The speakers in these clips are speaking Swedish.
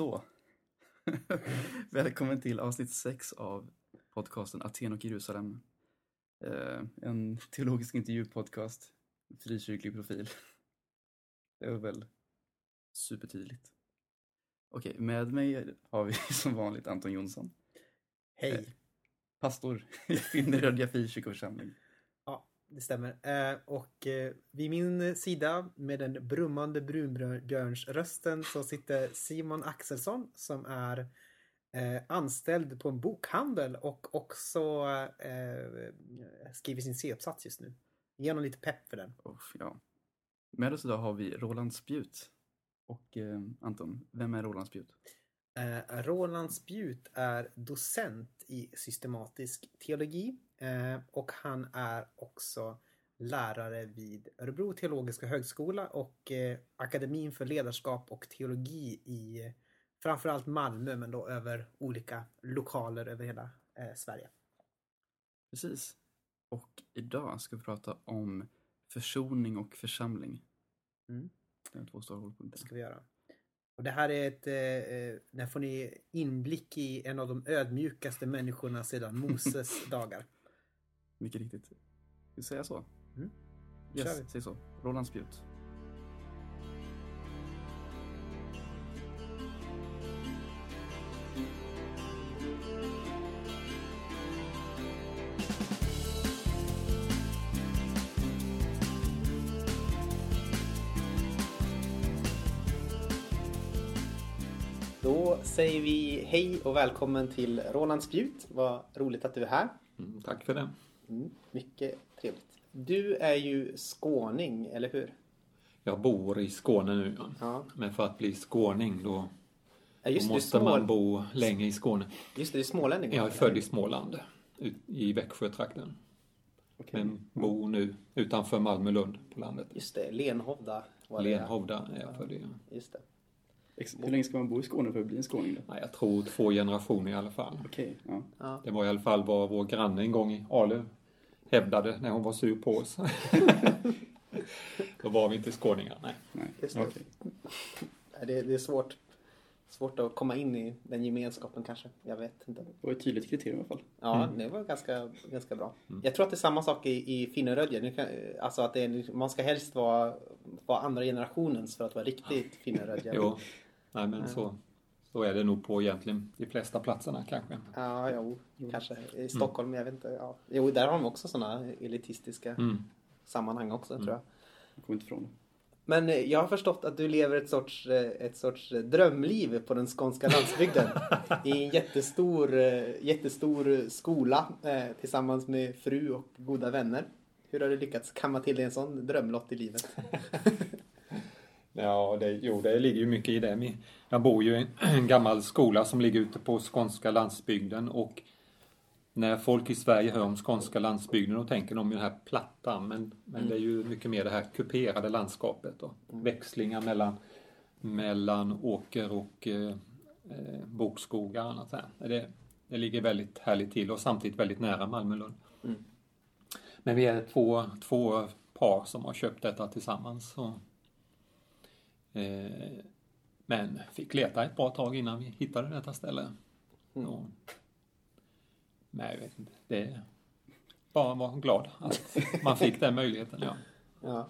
Så. Välkommen till avsnitt 6 av podcasten Aten och Jerusalem. Eh, en teologisk intervjupodcast, frikyrklig profil. Det var väl supertydligt. Okej, med mig har vi som vanligt Anton Jonsson, Hej. Eh. pastor i Finnerödja frikyrkoförsamling. Det stämmer. Eh, och eh, vid min sida med den brummande brunbjörnsrösten så sitter Simon Axelsson som är eh, anställd på en bokhandel och också skriver sin C-uppsats just nu. Ge honom lite pepp för den. Och, ja. Med oss idag har vi Roland Spjut. Och Anton, vem är Roland Spjut? Roland Spjut är docent i systematisk teologi och han är också lärare vid Örebro teologiska högskola och eh, Akademin för ledarskap och teologi i eh, framförallt Malmö men då över olika lokaler över hela eh, Sverige. Precis. Och idag ska vi prata om försoning och församling. Mm. Det är två stora Det hållpunkter. ska vi göra. Och det här är ett, eh, eh, där får ni inblick i en av de ödmjukaste människorna sedan Moses dagar. Mycket riktigt. Vi säga så? Mm. Kör Yes, vi. säg så. Roland Spjut. Då säger vi hej och välkommen till Roland Spjut. Vad roligt att du är här. Mm, tack för det. Mm, mycket trevligt. Du är ju skåning, eller hur? Jag bor i Skåne nu. ja. Men för att bli skåning då, ja just då måste är man smål... bo länge i Skåne. Just det, du är smålänning. Jag är född i Småland, i Växjötrakten. Okej. Men bor nu utanför Malmö-Lund på landet. Just det, Lenhovda var det. Lenhovda är jag född i. Just det. Hur länge ska man bo i Skåne för att bli en skåning då? Nej, jag tror två generationer i alla fall. Okej, ja. Ja. Det var i alla fall vad vår granne en gång i Ale hävdade när hon var sur på oss. då var vi inte skåningar, nej. Nej. Just det. Nej, Det, det är svårt. Svårt att komma in i den gemenskapen kanske. Jag vet inte. Det var ett tydligt kriterium i alla fall. Ja, Mm. det var ganska, ganska bra. Jag tror att det är samma sak i, i kan- Alltså att det är, man ska helst vara, vara andra generationens för att vara riktigt Finnerödja. Jo, nej men så, så är det nog på egentligen de flesta platserna kanske. Ja, jo, kanske. I Stockholm, jag vet inte. Ja. Jo, där har de också sådana elitistiska Mm. sammanhang också tror jag. Jag kommer inte ifrån. Men eh, jag har förstått att du lever ett sorts, eh, ett sorts eh, drömliv på den skånska landsbygden. I en jättestor, jättestor skola tillsammans med fru och goda vänner. Hur har du lyckats kamma till dig en sån drömlott i livet? Ja, det, jo, det ligger ju mycket i det. Jag bor ju i en gammal skola som ligger ute på skånska landsbygden och när folk i Sverige hör om skånska landsbygden då tänker de ju den här platta men, men det är ju mycket mer det här kuperade landskapet och växlingar mellan, mellan åker och eh, eh, bokskogar och annat. Det, det ligger väldigt härligt till och samtidigt väldigt nära Malmö-Lund. Mm. Men vi är två, två par som har köpt detta tillsammans. Och, Eh, men fick leta ett bra tag innan vi hittade detta ställe. Mm. Och, nej, jag vet inte. Det är bara vara glad att man fick den möjligheten. Ja. Ja,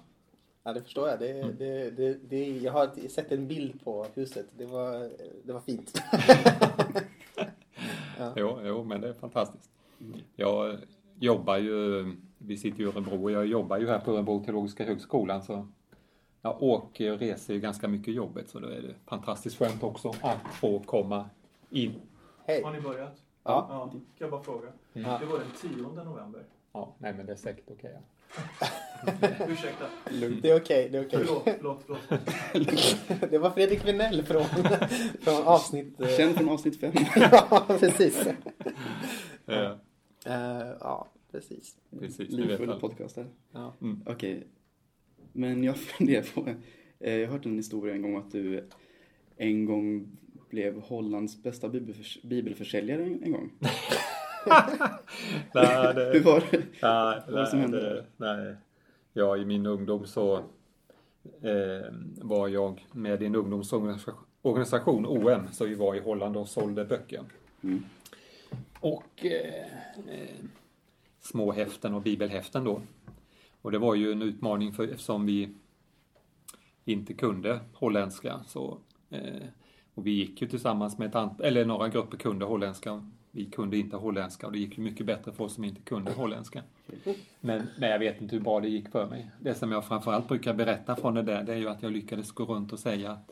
ja det förstår jag. Det, det, det, det, jag har sett en bild på huset. Det var, det var fint. ja. Jo, jo, men det är fantastiskt. Jag jobbar ju, vi sitter i Örebro och jag jobbar ju här på Örebro teologiska högskolan så jag åker och reser ju ganska mycket i jobbet så då är det fantastiskt skönt också att få komma in. Hej. Har ni börjat? Ja. ja. Kan jag bara fråga? Ja. Det var den 10 november. Ja, nej men det är säkert okej. ja. Ursäkta. Det är okej, det är okej. Förlåt, förlåt, förlåt. Det var Fredrik Vinell från, från avsnitt... eh, Känd från avsnitt fem. ja, precis. Eh, ja, precis. Precis, du vet Livfull väl. podcast där. Ja. Mm. Okej. Men jag funderar på, eh, jag har hört en historia en gång att du en gång blev Hollands bästa bibelförs- bibelförsäljare en, en gång. nej, det, Hur var det? Nej, Vad det som nej, hände? det, nej. Ja, i min ungdom så eh, var jag med i en ungdomsorganisation organisation, OM, så vi var i Holland och sålde böcker. Mm. Och eh, eh, små häften och bibelhäften då. Och det var ju en utmaning för, eftersom vi inte kunde holländska. Så, eh, och vi gick ju tillsammans med ett antal, eller några grupper kunde holländska. Vi kunde inte holländska och det gick ju mycket bättre för oss som inte kunde holländska. Men, men jag vet inte hur bra det gick för mig. Det som jag framförallt brukar berätta från det där, det är ju att jag lyckades gå runt och säga att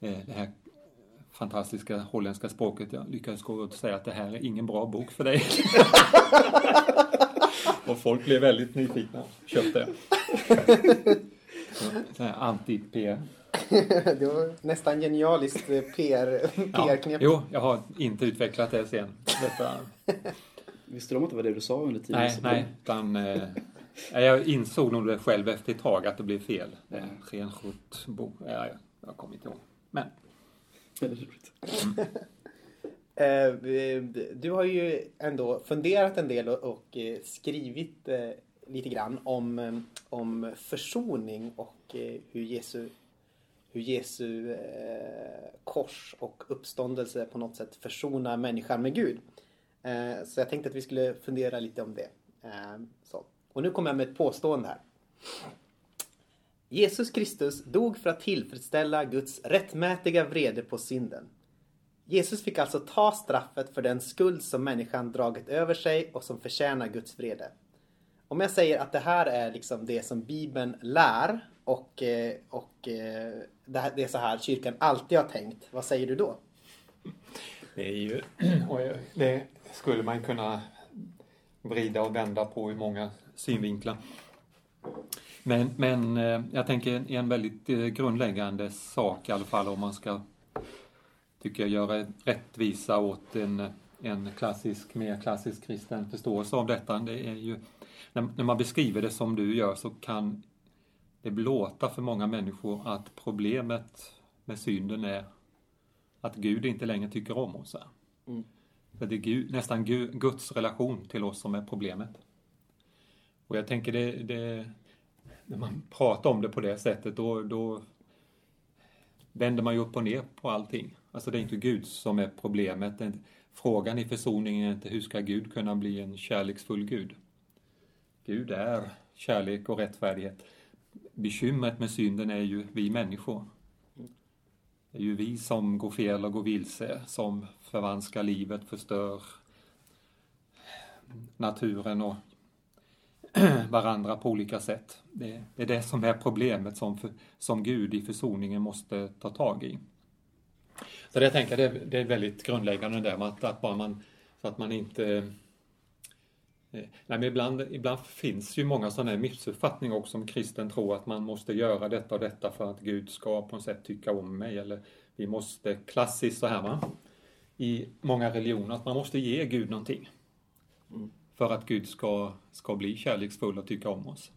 eh, det här fantastiska holländska språket. Jag lyckades gå runt och säga att det här är ingen bra bok för dig. och folk blev väldigt nyfikna köpte. Anti-PR. det var nästan genialiskt eh, PR, Ja, PR-knep. jo, jag har inte utvecklat det sen. Detta, Visste de att det var det du sa under tiden? nej, nej, utan eh, jag insåg nog det själv efter ett tag att det blev fel. Är en renskjort Ja, jag, kommer inte ihåg. Men. Eh, Eh, du har ju ändå funderat en del och, eh, skrivit eh, lite grann om, om försoning och hur Jesu, hur Jesu kors och uppståndelse på något sätt försonar människan med Gud. Så jag tänkte att vi skulle fundera lite om det. Så. Och nu kommer jag med ett påstående här. Jesus Kristus dog för att tillfredsställa Guds rättmätiga vrede på synden. Jesus fick alltså ta straffet för den skuld som människan dragit över sig och som förtjänar Guds vrede. Om jag säger att det här är liksom det som Bibeln lär och, eh, och eh, det, är så här kyrkan alltid har tänkt, vad säger du då? Det är ju, det skulle man kunna vrida och vända på i många synvinklar. Men, men eh, jag tänker en väldigt eh, grundläggande sak i alla fall om man ska, tycker jag, göra rättvisa åt en, en klassisk, mer klassisk kristen förståelse av detta. Det är ju, när, när man beskriver det som du gör så kan det låta för många människor att problemet med synden är att Gud inte längre tycker om oss. Mm. För det är Gud, nästan Gud, Guds relation till oss som är problemet. Och jag tänker det, det när man pratar om det på det sättet då, då vänder man ju upp och ner på allting. Alltså det är inte Gud som är problemet. Är inte- Frågan i försoningen är inte hur ska Gud kunna bli en kärleksfull Gud? Gud är kärlek och rättfärdighet. Bekymret med synden är ju vi människor. Det är ju vi som går fel och går vilse, som förvanskar livet, förstör naturen och varandra på olika sätt. Det är det som är problemet som, för, som Gud i försoningen måste ta tag i. Så det jag tänker det, är- det är väldigt grundläggande där att, att bara man, så att man inte eh, Nej, men ibland, ibland finns ju många sådana här missuppfattningar också om kristen tro att man måste göra detta och detta för att Gud ska på något sätt tycka om mig eller vi måste, klassiskt så här va, i många religioner, att man måste ge Gud någonting. Mm. För att Gud ska, ska bli kärleksfull och tycka om oss.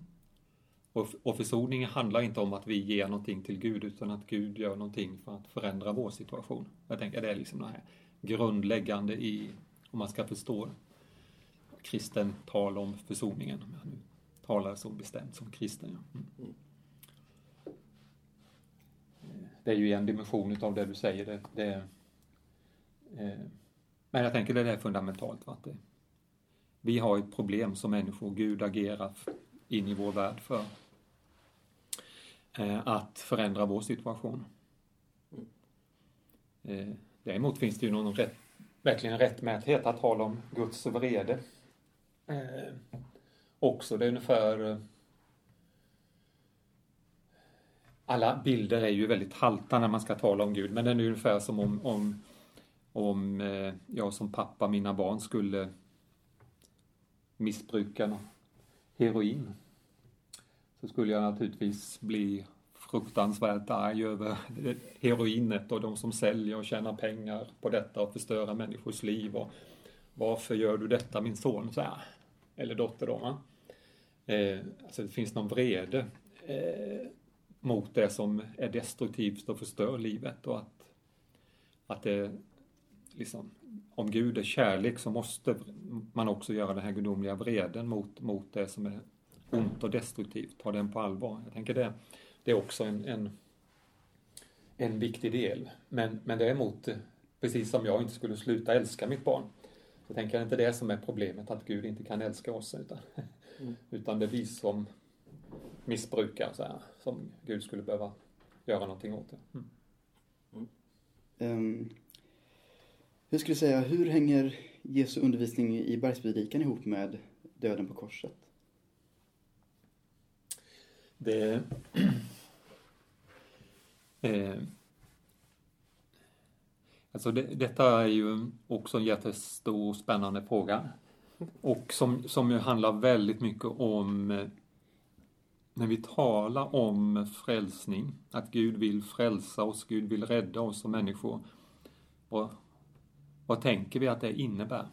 Och, och försoning handlar inte om att vi ger någonting till Gud utan att Gud gör någonting för att förändra vår situation. Jag tänker det är liksom det här grundläggande i, om man ska förstå kristen tal om försoningen. Om jag nu talar så bestämt som kristen. Ja. Mm. Det är ju en dimension av det du säger. Det, det, eh, men jag tänker det är fundamentalt. Va? Att det, vi har ett problem som människor. Gud agerar in i vår värld för eh, att förändra vår situation. Eh, däremot finns det ju någon rätt, verkligen rättmätighet att tala om Guds vrede. Eh, också, det är ungefär alla bilder är ju väldigt halta när man ska tala om Gud, men det är ungefär som om, om, om jag som pappa, mina barn skulle missbrukarna heroin. Så skulle jag naturligtvis bli fruktansvärt arg över heroinet och de som säljer och tjänar pengar på detta och förstöra människors liv. Och varför gör du detta min son? Så här. Eller dotter då. Va? Eh, alltså det finns någon vrede eh, mot det som är destruktivt och förstör livet och att, att det liksom, om Gud är kärlek så måste man också göra den här gudomliga vreden mot, mot det som är ont och destruktivt, ta den på allvar. Jag tänker det, det är också en, en, en viktig del. Men, men däremot, precis som jag inte skulle sluta älska mitt barn, så tänker jag inte det som är problemet, att Gud inte kan älska oss, utan, Mm. utan det är vi som missbrukar, så här, som Gud skulle behöva göra någonting åt det. Mm. Ehm, hur skulle du säga, hur hänger Jesu undervisning i bergspredikan ihop med döden på korset? Det, eh, alltså det, detta är ju också en jättestor spännande fråga. Och som, som ju handlar väldigt mycket om eh, när vi talar om frälsning, att Gud vill frälsa oss, Gud vill rädda oss som människor vad tänker vi att det innebär?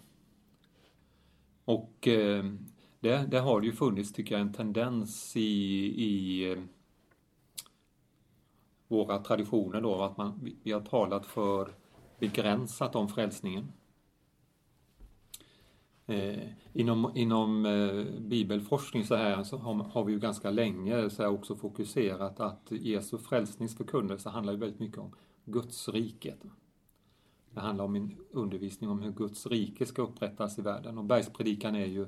Och eh, det, det har det ju funnits, tycker jag, en tendens i, i eh, våra traditioner då, att man, vi- har talat för begränsat om frälsningen. Eh, inom inom eh, bibelforskning så här så har, har vi ju ganska länge så här också fokuserat att Jesu frälsningsförkunnelse handlar ju väldigt mycket om Gudsriket. Mm. Det handlar om min undervisning om hur Guds rike ska upprättas i världen och bergspredikan är ju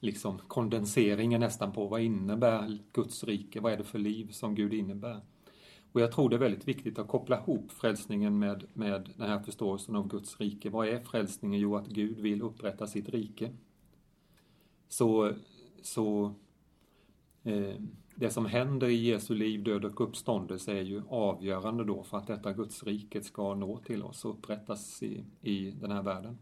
liksom kondenseringen nästan på vad innebär Guds rike? Vad är det för liv som Gud innebär? Och jag tror det är väldigt viktigt att koppla ihop frälsningen med, med den här förståelsen av Guds rike. Vad är frälsningen? Jo, att Gud vill upprätta sitt rike. Så, så eh, det som händer i Jesu liv, död och uppståndelse är ju avgörande då för att detta gudsriket ska nå till oss och upprättas i, i den här världen.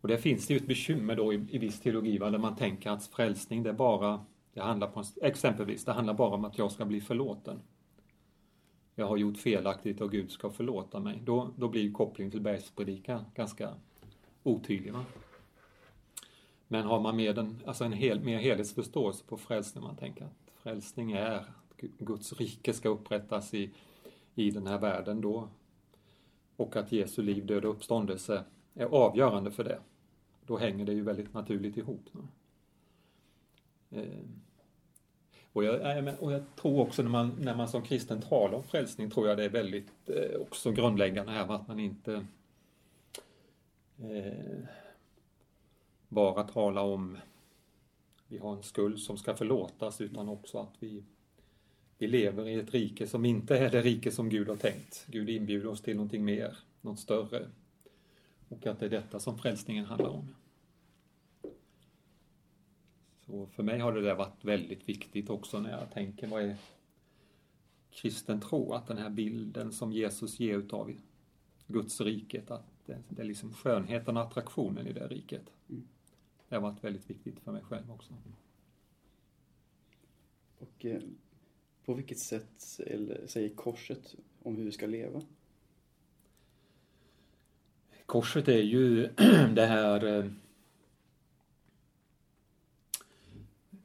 Och där finns det ju ett bekymmer då i, i viss teologi, va, där man tänker att frälsning det är bara, det handlar på, exempelvis, det handlar bara om att jag ska bli förlåten. Jag har gjort felaktigt och Gud ska förlåta mig. Då, då blir ju kopplingen till bergspredikan ganska otydlig. Va? Men har man med en, alltså en hel, mer helhetsförståelse på frälsning, man tänker att frälsning är att Guds rike ska upprättas i, i den här världen då och att Jesu liv, död och uppståndelse är avgörande för det. Då hänger det ju väldigt naturligt ihop. Eh, och jag, och jag tror också när man, när man som kristen talar om frälsning tror jag det är väldigt eh, också grundläggande här att man inte eh, bara talar om vi har en skuld som ska förlåtas utan också att vi, vi lever i ett rike som inte är det rike som Gud har tänkt. Gud inbjuder oss till någonting mer, något större. Och att det är detta som frälsningen handlar om. Så för mig har det där varit väldigt viktigt också när jag tänker vad är kristen tro? Att den här bilden som Jesus ger utav Guds riket, att det, det är liksom skönheten och attraktionen i det riket. Det har varit väldigt viktigt för mig själv också. Och eh, på vilket sätt säger korset om hur vi ska leva? Korset är ju det här eh,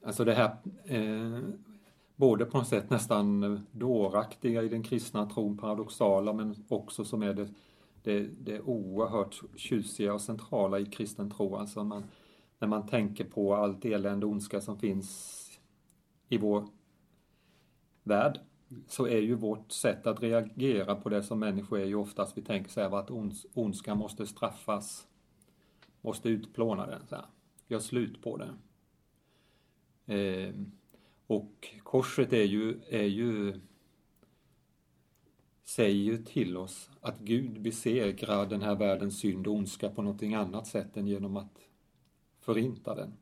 Alltså det här eh, både på något sätt nästan dåraktiga i den kristna tron, paradoxala, men också som är det, det, det oerhört tjusiga och centrala i kristen tro. Alltså man, när man tänker på allt elände och ondska som finns i vår värld så är ju vårt sätt att reagera på det som människor är ju oftast vi tänker så här att ons, ondskan måste straffas, måste utplåna den, så här. gör slut på den. Eh, och korset är ju, är ju säger ju till oss att Gud besegrar den här världens synd och ondska på någonting annat sätt än genom att förinta den.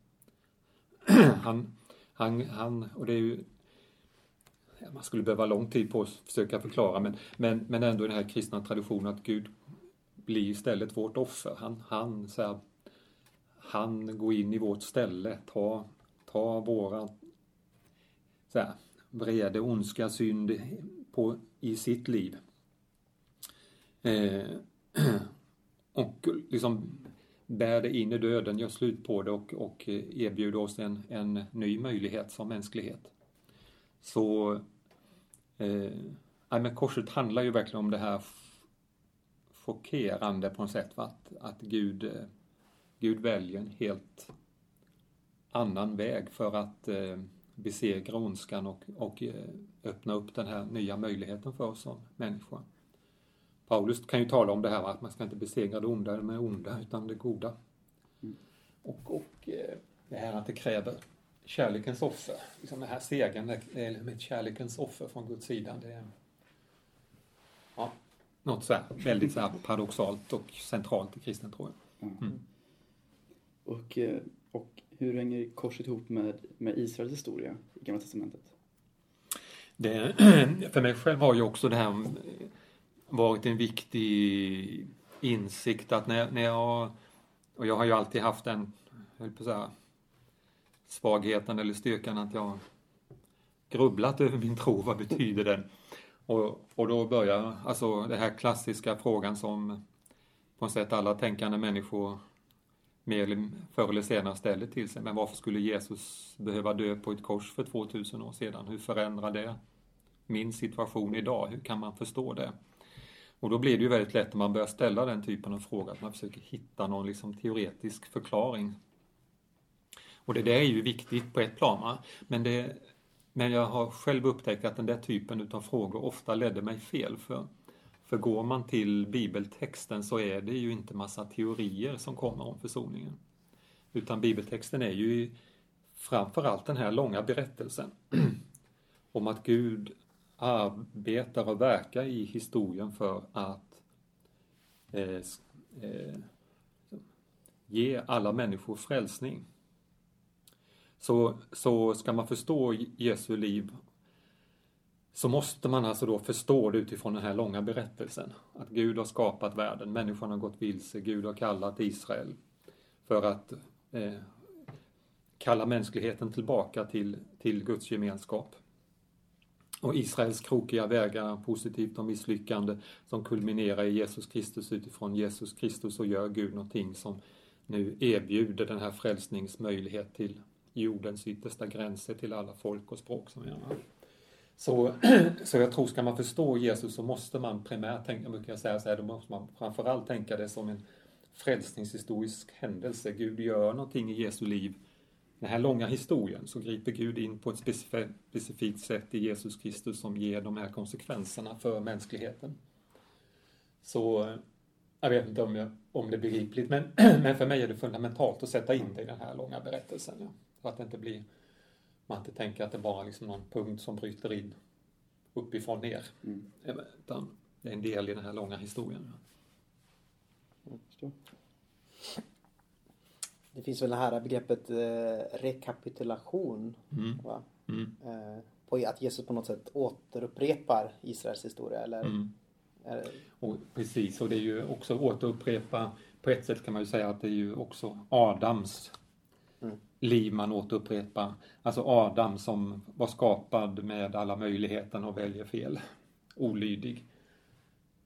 Han, han, han och det är ju man skulle behöva lång tid på att försöka förklara men, men, men ändå i den här kristna traditionen att Gud blir istället vårt offer. Han, han, så här, han går in i vårt ställe, tar, tar våra så här, vrede, ondska, synd på, i sitt liv. Eh, och liksom bär det in i döden, gör slut på det och, och erbjuder oss en, en ny möjlighet som mänsklighet. Så eh, nej, men korset handlar ju verkligen om det här chockerande på något sätt. Va? Att, att Gud, eh, Gud väljer en helt annan väg för att eh, besegra ondskan och, och eh, öppna upp den här nya möjligheten för oss som människor. Paulus kan ju tala om det här att man ska inte besegra det onda med onda utan det goda. Och, och eh, det här att det kräver kärlekens offer. Liksom den här segern är med kärlekens offer från Guds sida. Det är ja, något så här, väldigt så här paradoxalt och centralt i kristen tro. Mm. Och, eh, och hur hänger korset ihop med, med Israels historia i Gamla Testamentet? Det, för mig själv har ju också det här varit en viktig insikt att när, när jag, och jag har ju alltid haft den, höll på att säga, svagheten eller styrkan att jag grubblat över min tro, vad betyder den? Och, och då börjar alltså den här klassiska frågan som på något sätt alla tänkande människor mer eller, förr eller senare ställer till sig. Men varför skulle Jesus behöva dö på ett kors för 2000 år sedan? Hur förändrar det min situation idag? Hur kan man förstå det? Och då blir det ju väldigt lätt när man börjar ställa den typen av fråga att man försöker hitta någon liksom teoretisk förklaring. Och det där är ju viktigt på ett plan. Men, det, men jag har själv upptäckt att den där typen av frågor ofta ledde mig fel. För, för går man till bibeltexten så är det ju inte massa teorier som kommer om försoningen. Utan bibeltexten är ju framförallt den här långa berättelsen om att Gud arbetar och verkar i historien för att eh, eh, ge alla människor frälsning. Så, så ska man förstå Jesu liv så måste man alltså då förstå det utifrån den här långa berättelsen. Att Gud har skapat världen, människan har gått vilse, Gud har kallat Israel för att eh, kalla mänskligheten tillbaka till, till Guds gemenskap. Och Israels krokiga vägar, positivt och misslyckande, som kulminerar i Jesus Kristus utifrån Jesus Kristus så gör Gud någonting som nu erbjuder den här frälsningsmöjlighet till jordens yttersta gränser till alla folk och språk som vi har. Så, så jag tror, ska man förstå Jesus så måste man primärt tänka, brukar jag säga så här, då måste man framförallt tänka det som en frälsningshistorisk händelse. Gud gör någonting i Jesu liv den här långa historien så griper Gud in på ett specifikt sätt i Jesus Kristus som ger de här konsekvenserna för mänskligheten. Så jag vet inte om, jag, om det är begripligt, men, men för mig är det fundamentalt att sätta in det i den här långa berättelsen. Ja. Så att det inte blir, man inte tänker att det bara är liksom någon punkt som bryter in uppifrån ner. Mm. Utan det är en del i den här långa historien. Ja. Det finns väl det här begreppet eh, rekapitulation. Mm. Va? Mm. Eh, på att Jesus på något sätt återupprepar Israels historia. Eller, mm. och, precis, och det är ju också återupprepa, på ett sätt kan man ju säga att det är ju också Adams mm. liv man återupprepar. Alltså Adam som var skapad med alla möjligheter och väljer fel, olydig.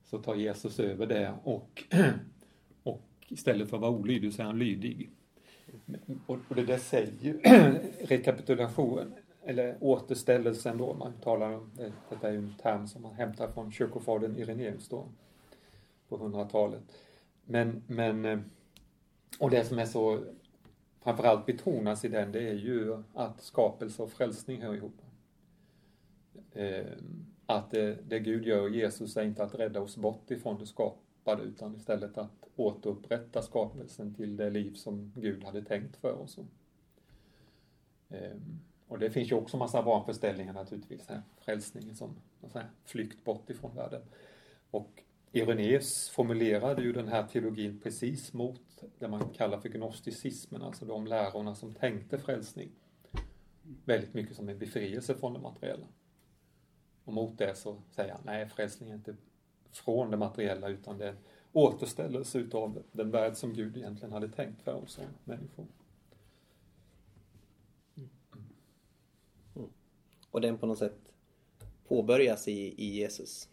Så tar Jesus över det och, och istället för att vara olydig så är han lydig. Och, och det där säger ju rekapitulation, eller återställelsen då, man talar om, detta är ju en term som man hämtar från kyrkofadern Irenaeus då, på 100-talet. Men, men, eh, och det som är så framförallt betonas i den, det är ju att skapelse och frälsning hör ihop. Eh, att det, det Gud gör Jesus är inte att rädda oss bort ifrån det skapade, utan istället att återupprätta skapelsen till det liv som Gud hade tänkt för oss. Ehm, och det finns ju också massa vanföreställningar naturligtvis, här, frälsningen som här, flykt bort ifrån världen. Och Irenaeus formulerade ju den här teologin precis mot det man kallar för gnosticismen, alltså de lärorna som tänkte frälsning väldigt mycket som en befrielse från det materiella. Och mot det så säger han, nej frälsning är inte från det materiella utan det är återställelse utav den värld som Gud egentligen hade tänkt för oss som människor. Mm. Och den på något sätt påbörjas i, i Jesus?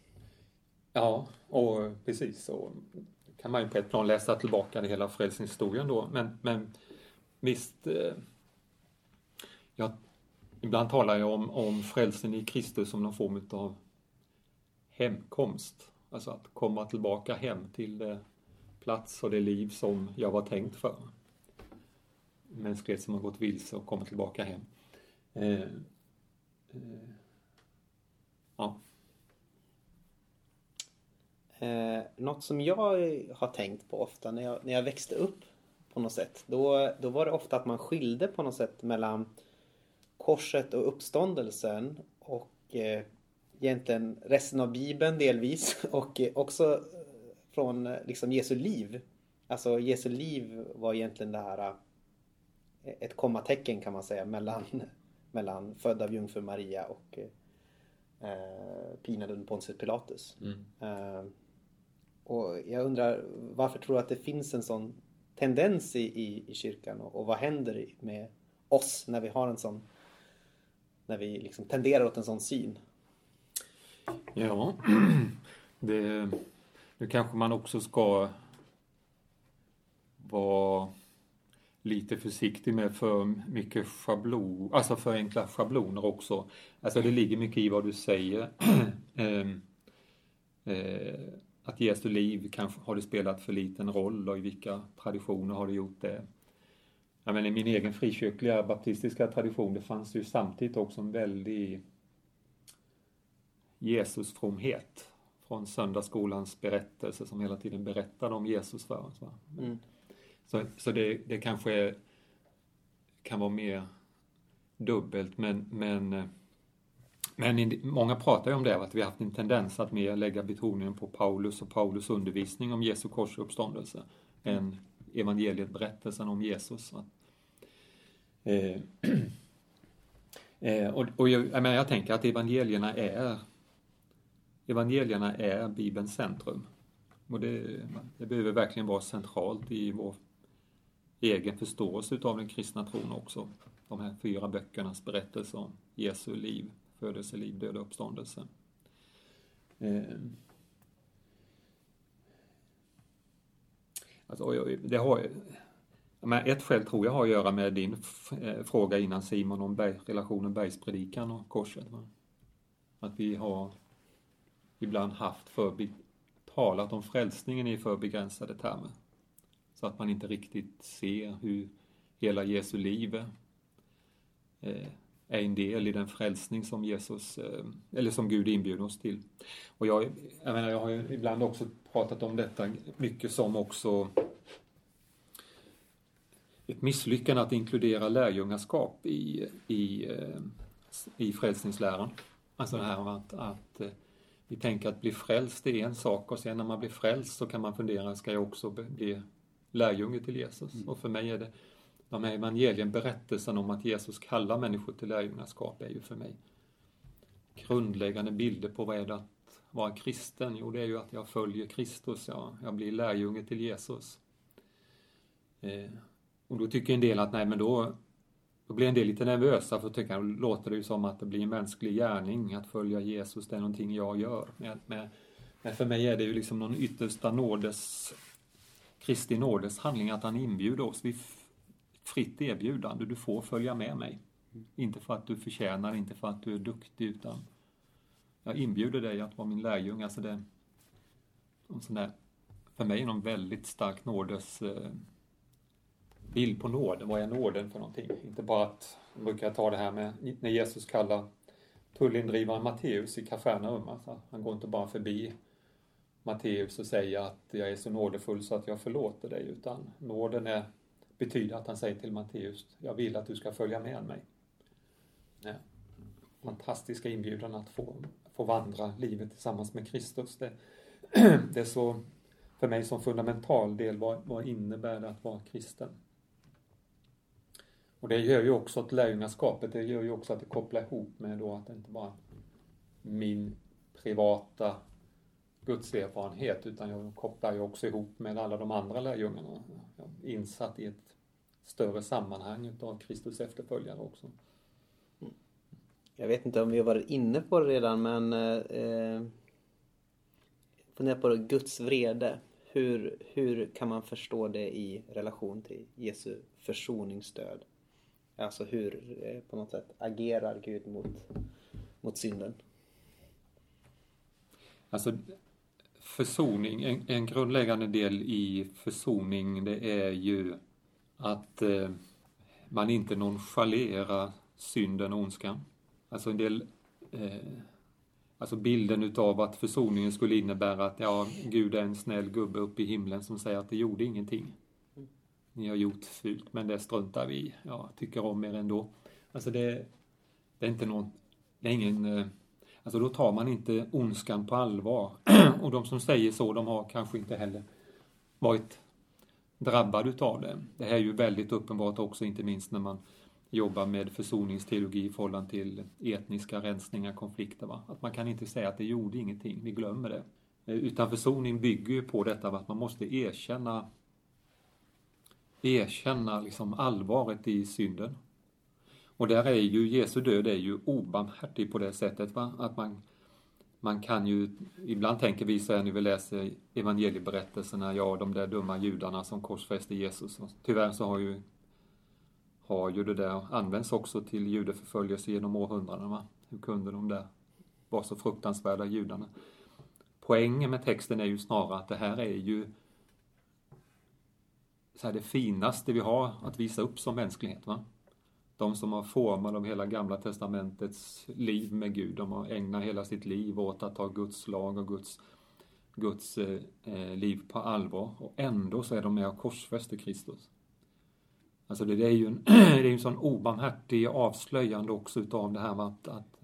Ja, och precis så kan man ju på ett plan läsa tillbaka det hela frälsningshistorien då. Men, men visst, eh, jag, ibland talar jag om, om frälsen i Kristus som någon form av hemkomst. Alltså att komma tillbaka hem till det plats och det liv som jag var tänkt för. Mänsklighet som har gått vilse och kommer tillbaka hem. Eh, eh, ja. Eh, något som jag har tänkt på ofta när jag, när jag växte upp på något sätt. Då, då var det ofta att man skilde på något sätt mellan korset och uppståndelsen och eh, egentligen resten av Bibeln delvis och också eh, från eh, liksom Jesu liv. Alltså Jesu liv var egentligen det här eh, ett kommatecken kan man säga mellan, mellan född av jungfru Maria och eh, pinad under Pontius Pilatus. Mm. Eh, och jag undrar varför tror du att det finns en sån tendens i, i, i kyrkan och, och vad händer med oss när vi har en sån när vi liksom tenderar åt en sån syn? Ja, det, nu kanske man också ska vara lite försiktig med för mycket schablon, alltså för enkla schabloner också. Alltså det ligger mycket i vad du säger. Ehm, eh, att Jesu liv kanske har det spelat för liten roll och i vilka traditioner har det gjort det. Jag menar, I min egen frikyrkliga baptistiska tradition det fanns ju samtidigt också en väldig Jesusfromhet från söndagsskolans berättelse som hela tiden berättade om Jesus för oss. Mm. Så, så det, det kanske är, kan vara mer dubbelt men, men, men i- många pratar ju om det, att vi har haft en tendens att mer lägga betoningen på Paulus och Paulus undervisning om Jesu korsuppståndelse än evangeliet berättelsen om Jesus. Eh, eh, och och jag, jag, menar, jag tänker att evangelierna är evangelierna är Bibelns centrum. Och det, det behöver verkligen vara centralt i vår egen förståelse utav den kristna tron också. De här fyra böckernas berättelse om Jesu liv, födelse, liv, död och uppståndelse. Ehm. Alltså, det har, men ett skäl tror jag har att göra med din eh, fråga innan Simon om berg, relationen bergspredikan och korset. Va? Att vi har ibland haft för, talat om frälsningen i för begränsade termer. Så att man inte riktigt ser hur hela Jesu liv eh, är en del i den frälsning som Jesus, eh, eller som Gud inbjuder oss till. Och jag, jag menar, jag har ju ibland också pratat om detta mycket som också ett misslyckande att inkludera lärjungaskap i, i, eh, i frälsningsläran. Alltså det här om att, att eh, vi tänker att bli frälst är en sak och sen när man blir frälst så kan man fundera, ska jag också bli lärjunge till Jesus? Och för mig är det de här evangelien, berättelsen om att Jesus kallar människor till lärjungaskap är ju för mig grundläggande bilder på vad är det att vara kristen? Jo, det är ju att jag följer Kristus, ja. jag blir lärjunge till Jesus. Eh, och då tycker en del att nej, men då, då blir en del lite nervösa för att tycka, då låter det ju som att det blir en mänsklig gärning att följa Jesus, det är någonting jag gör. Men, men, för mig är det ju liksom någon yttersta nådes, Kristi nådes handling att han inbjuder oss. Vi fritt erbjudande, du får följa med mig. Inte för att du förtjänar, inte för att du är duktig, utan jag inbjuder dig att vara min lärjunge. Alltså det, en sån där, för mig är någon väldigt stark nådes eh, bild på nåden. Vad är nåden för någonting? Inte bara att, jag brukar ta det här med när Jesus kallar tullindrivaren Matteus i Kafarnaum. Alltså, han går inte bara förbi Matteus och säger att jag är så nådefull så att jag förlåter dig, utan nåden är, betyder att han säger till Matteus, jag vill att du ska följa med mig. Ja. Fantastiska inbjudan att få, få vandra livet tillsammans med Kristus. Det, det är så, för mig som fundamental del, vad, vad innebär det att vara kristen? Och det gör ju också att lärjungaskapet, det gör ju också att det kopplar ihop med då att det inte bara min privata gudserfarenhet utan jag kopplar ju också ihop med alla de andra lärjungarna. Jag är insatt i ett större sammanhang utav Kristus efterföljare också. Jag vet inte om vi har varit inne på det redan men eh, fundera på det, Guds vrede. Hur, hur kan man förstå det i relation till Jesu försoningsstöd? Alltså hur eh, på något sätt agerar Gud mot, mot synden? Alltså försoning, en, en grundläggande del i försoning det är ju att eh, man inte nonchalerar synden och ondskan. Alltså en del eh, Alltså bilden utav att försoningen skulle innebära att ja, Gud är en snäll gubbe uppe i himlen som säger att det gjorde ingenting. Ni har gjort fult, men det struntar vi i. Ja, tycker om er ändå. Alltså det, det är inte någon, det är ingen, eh, alltså då tar man inte ondskan på allvar. Och de som säger så, de har kanske inte heller varit drabbade utav det. Det här är ju väldigt uppenbart också, inte minst när man jobbar med försoningsteologi i förhållande till etniska rensningar, konflikter. Va? Att man kan inte säga att det gjorde ingenting, vi glömmer det. Eh, utan försoning bygger ju på detta att man måste erkänna erkänna liksom allvaret i synden. Och där är ju Jesu död är ju obarmhärtig på det sättet va? att man, man kan ju, ibland tänker vi så här när vi läser evangelieberättelserna, ja de där dumma judarna som korsfäste Jesus. Och tyvärr så har ju, har ju det där använts också till judeförföljelse genom århundradena. Va? Hur kunde de där vara så fruktansvärda judarna? Poängen med texten är ju snarare att det här är ju så här det finaste vi har att visa upp som mänsklighet. Va? De som har format av hela gamla testamentets liv med Gud, de har ägnat hela sitt liv åt att ta Guds lag och Guds, Guds eh, liv på allvar. Och ändå så är de med och korsfäster Kristus. Alltså det, det är ju en, det är en sån obarmhärtig avslöjande också utav det här med att, att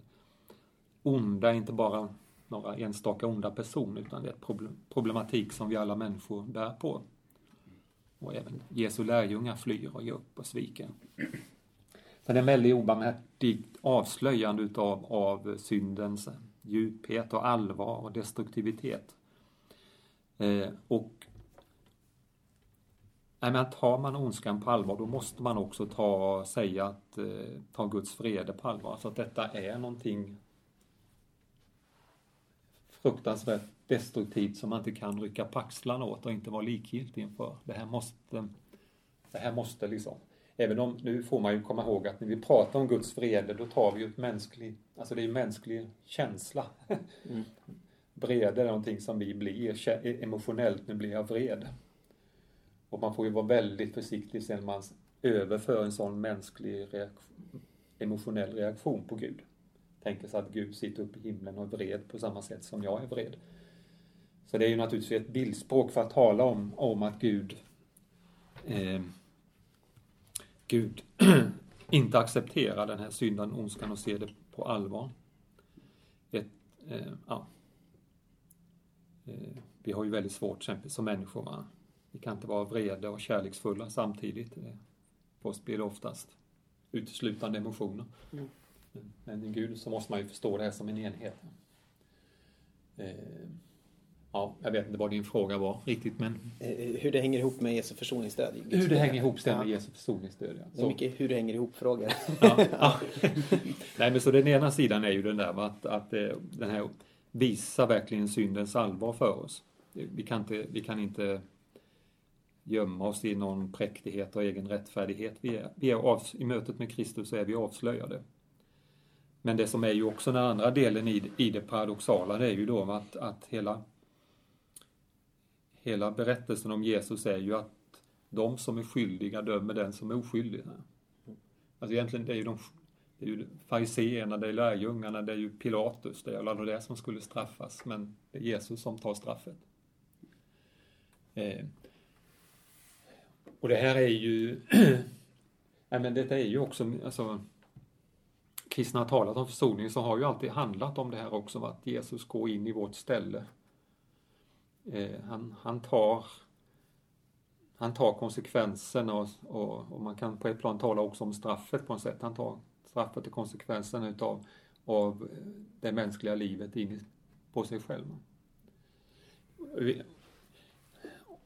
onda är inte bara några enstaka onda personer utan det är ett problematik som vi alla människor bär på. Och även Jesu lärjungar flyr och ger upp och sviker. Så det är en väldigt obarmhärtigt avslöjande utav, av syndens djuphet och allvar och destruktivitet. Eh, och nej, men tar man ondskan på allvar då måste man också ta, säga att eh, ta Guds vrede på allvar. Så att detta är någonting fruktansvärt destruktivt som man inte kan rycka på axlarna åt och inte vara likgiltig inför. Det här måste, det här måste liksom, även om, nu får man ju komma ihåg att när vi pratar om Guds vrede då tar vi ju ett mänskligt, alltså det är ju mänsklig känsla. Mm. Vrede är någonting som vi blir emotionellt, nu blir jag vred. Och man får ju vara väldigt försiktig sen man överför en sån mänsklig reaktion, emotionell reaktion på Gud. Tänker sig att Gud sitter uppe i himlen och är vred på samma sätt som jag är vred. Så det är ju naturligtvis ett bildspråk för att tala om, om att Gud eh, Gud inte accepterar den här synden, ondskan och ser det på allvar. Ett, eh, ja. eh, vi har ju väldigt svårt exempel som människor. Va? Vi kan inte vara vrede och kärleksfulla samtidigt. För oss blir det oftast uteslutande emotioner. Mm. Men i Gud så måste man ju förstå det här som en enhet. Eh, Ja, jag vet inte vad din fråga var riktigt men... Eh, hur det hänger ihop med Jesu försoningsdöd. Hur det hänger ihop med ja. Jesu försoningsdöd, ja. Det är mycket hur det hänger ihop-frågor. Ja, ja. Nej men så den ena sidan är ju den där att, att eh, den här visar verkligen syndens allvar för oss. Vi kan inte, vi kan inte gömma oss i någon präktighet och egen rättfärdighet. Vi är, vi är av, I mötet med Kristus så är vi avslöjade. Men det som är ju också den andra delen i, i det paradoxala det är ju då att, att hela hela berättelsen om Jesus är ju att de som är skyldiga dömer den som är oskyldig. Alltså egentligen det är ju de det är ju fariseerna, det är lärjungarna, det är ju Pilatus, det är alla det som skulle straffas, men det är Jesus som tar straffet. Eh. Och det här är ju, nej men detta är ju också, alltså kristna har talat om försoning så har ju alltid handlat om det här också, att Jesus går in i vårt ställe Eh, han, han, tar han tar konsekvenserna och, och, och, man kan på ett plan tala också om straffet på något sätt. Han tar straffet och konsekvenserna utav av eh, det mänskliga livet in på sig själv.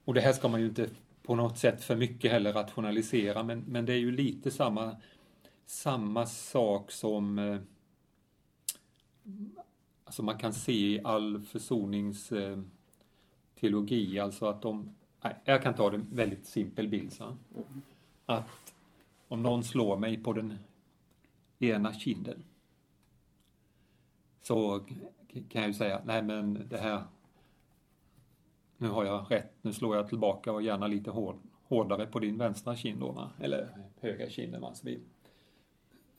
Och det här ska man ju inte på något sätt för mycket heller rationalisera men, men det är ju lite samma, samma sak som eh, alltså man kan se i all försonings eh, teologi, alltså att de... Nej, jag kan ta en väldigt simpel bild. Så. Att om någon slår mig på den ena kinden så kan jag ju säga, nej men det här, nu har jag rätt, nu slår jag tillbaka och gärna lite hård, hårdare på din vänstra kind då, eller högra kinden. Va? Så vi,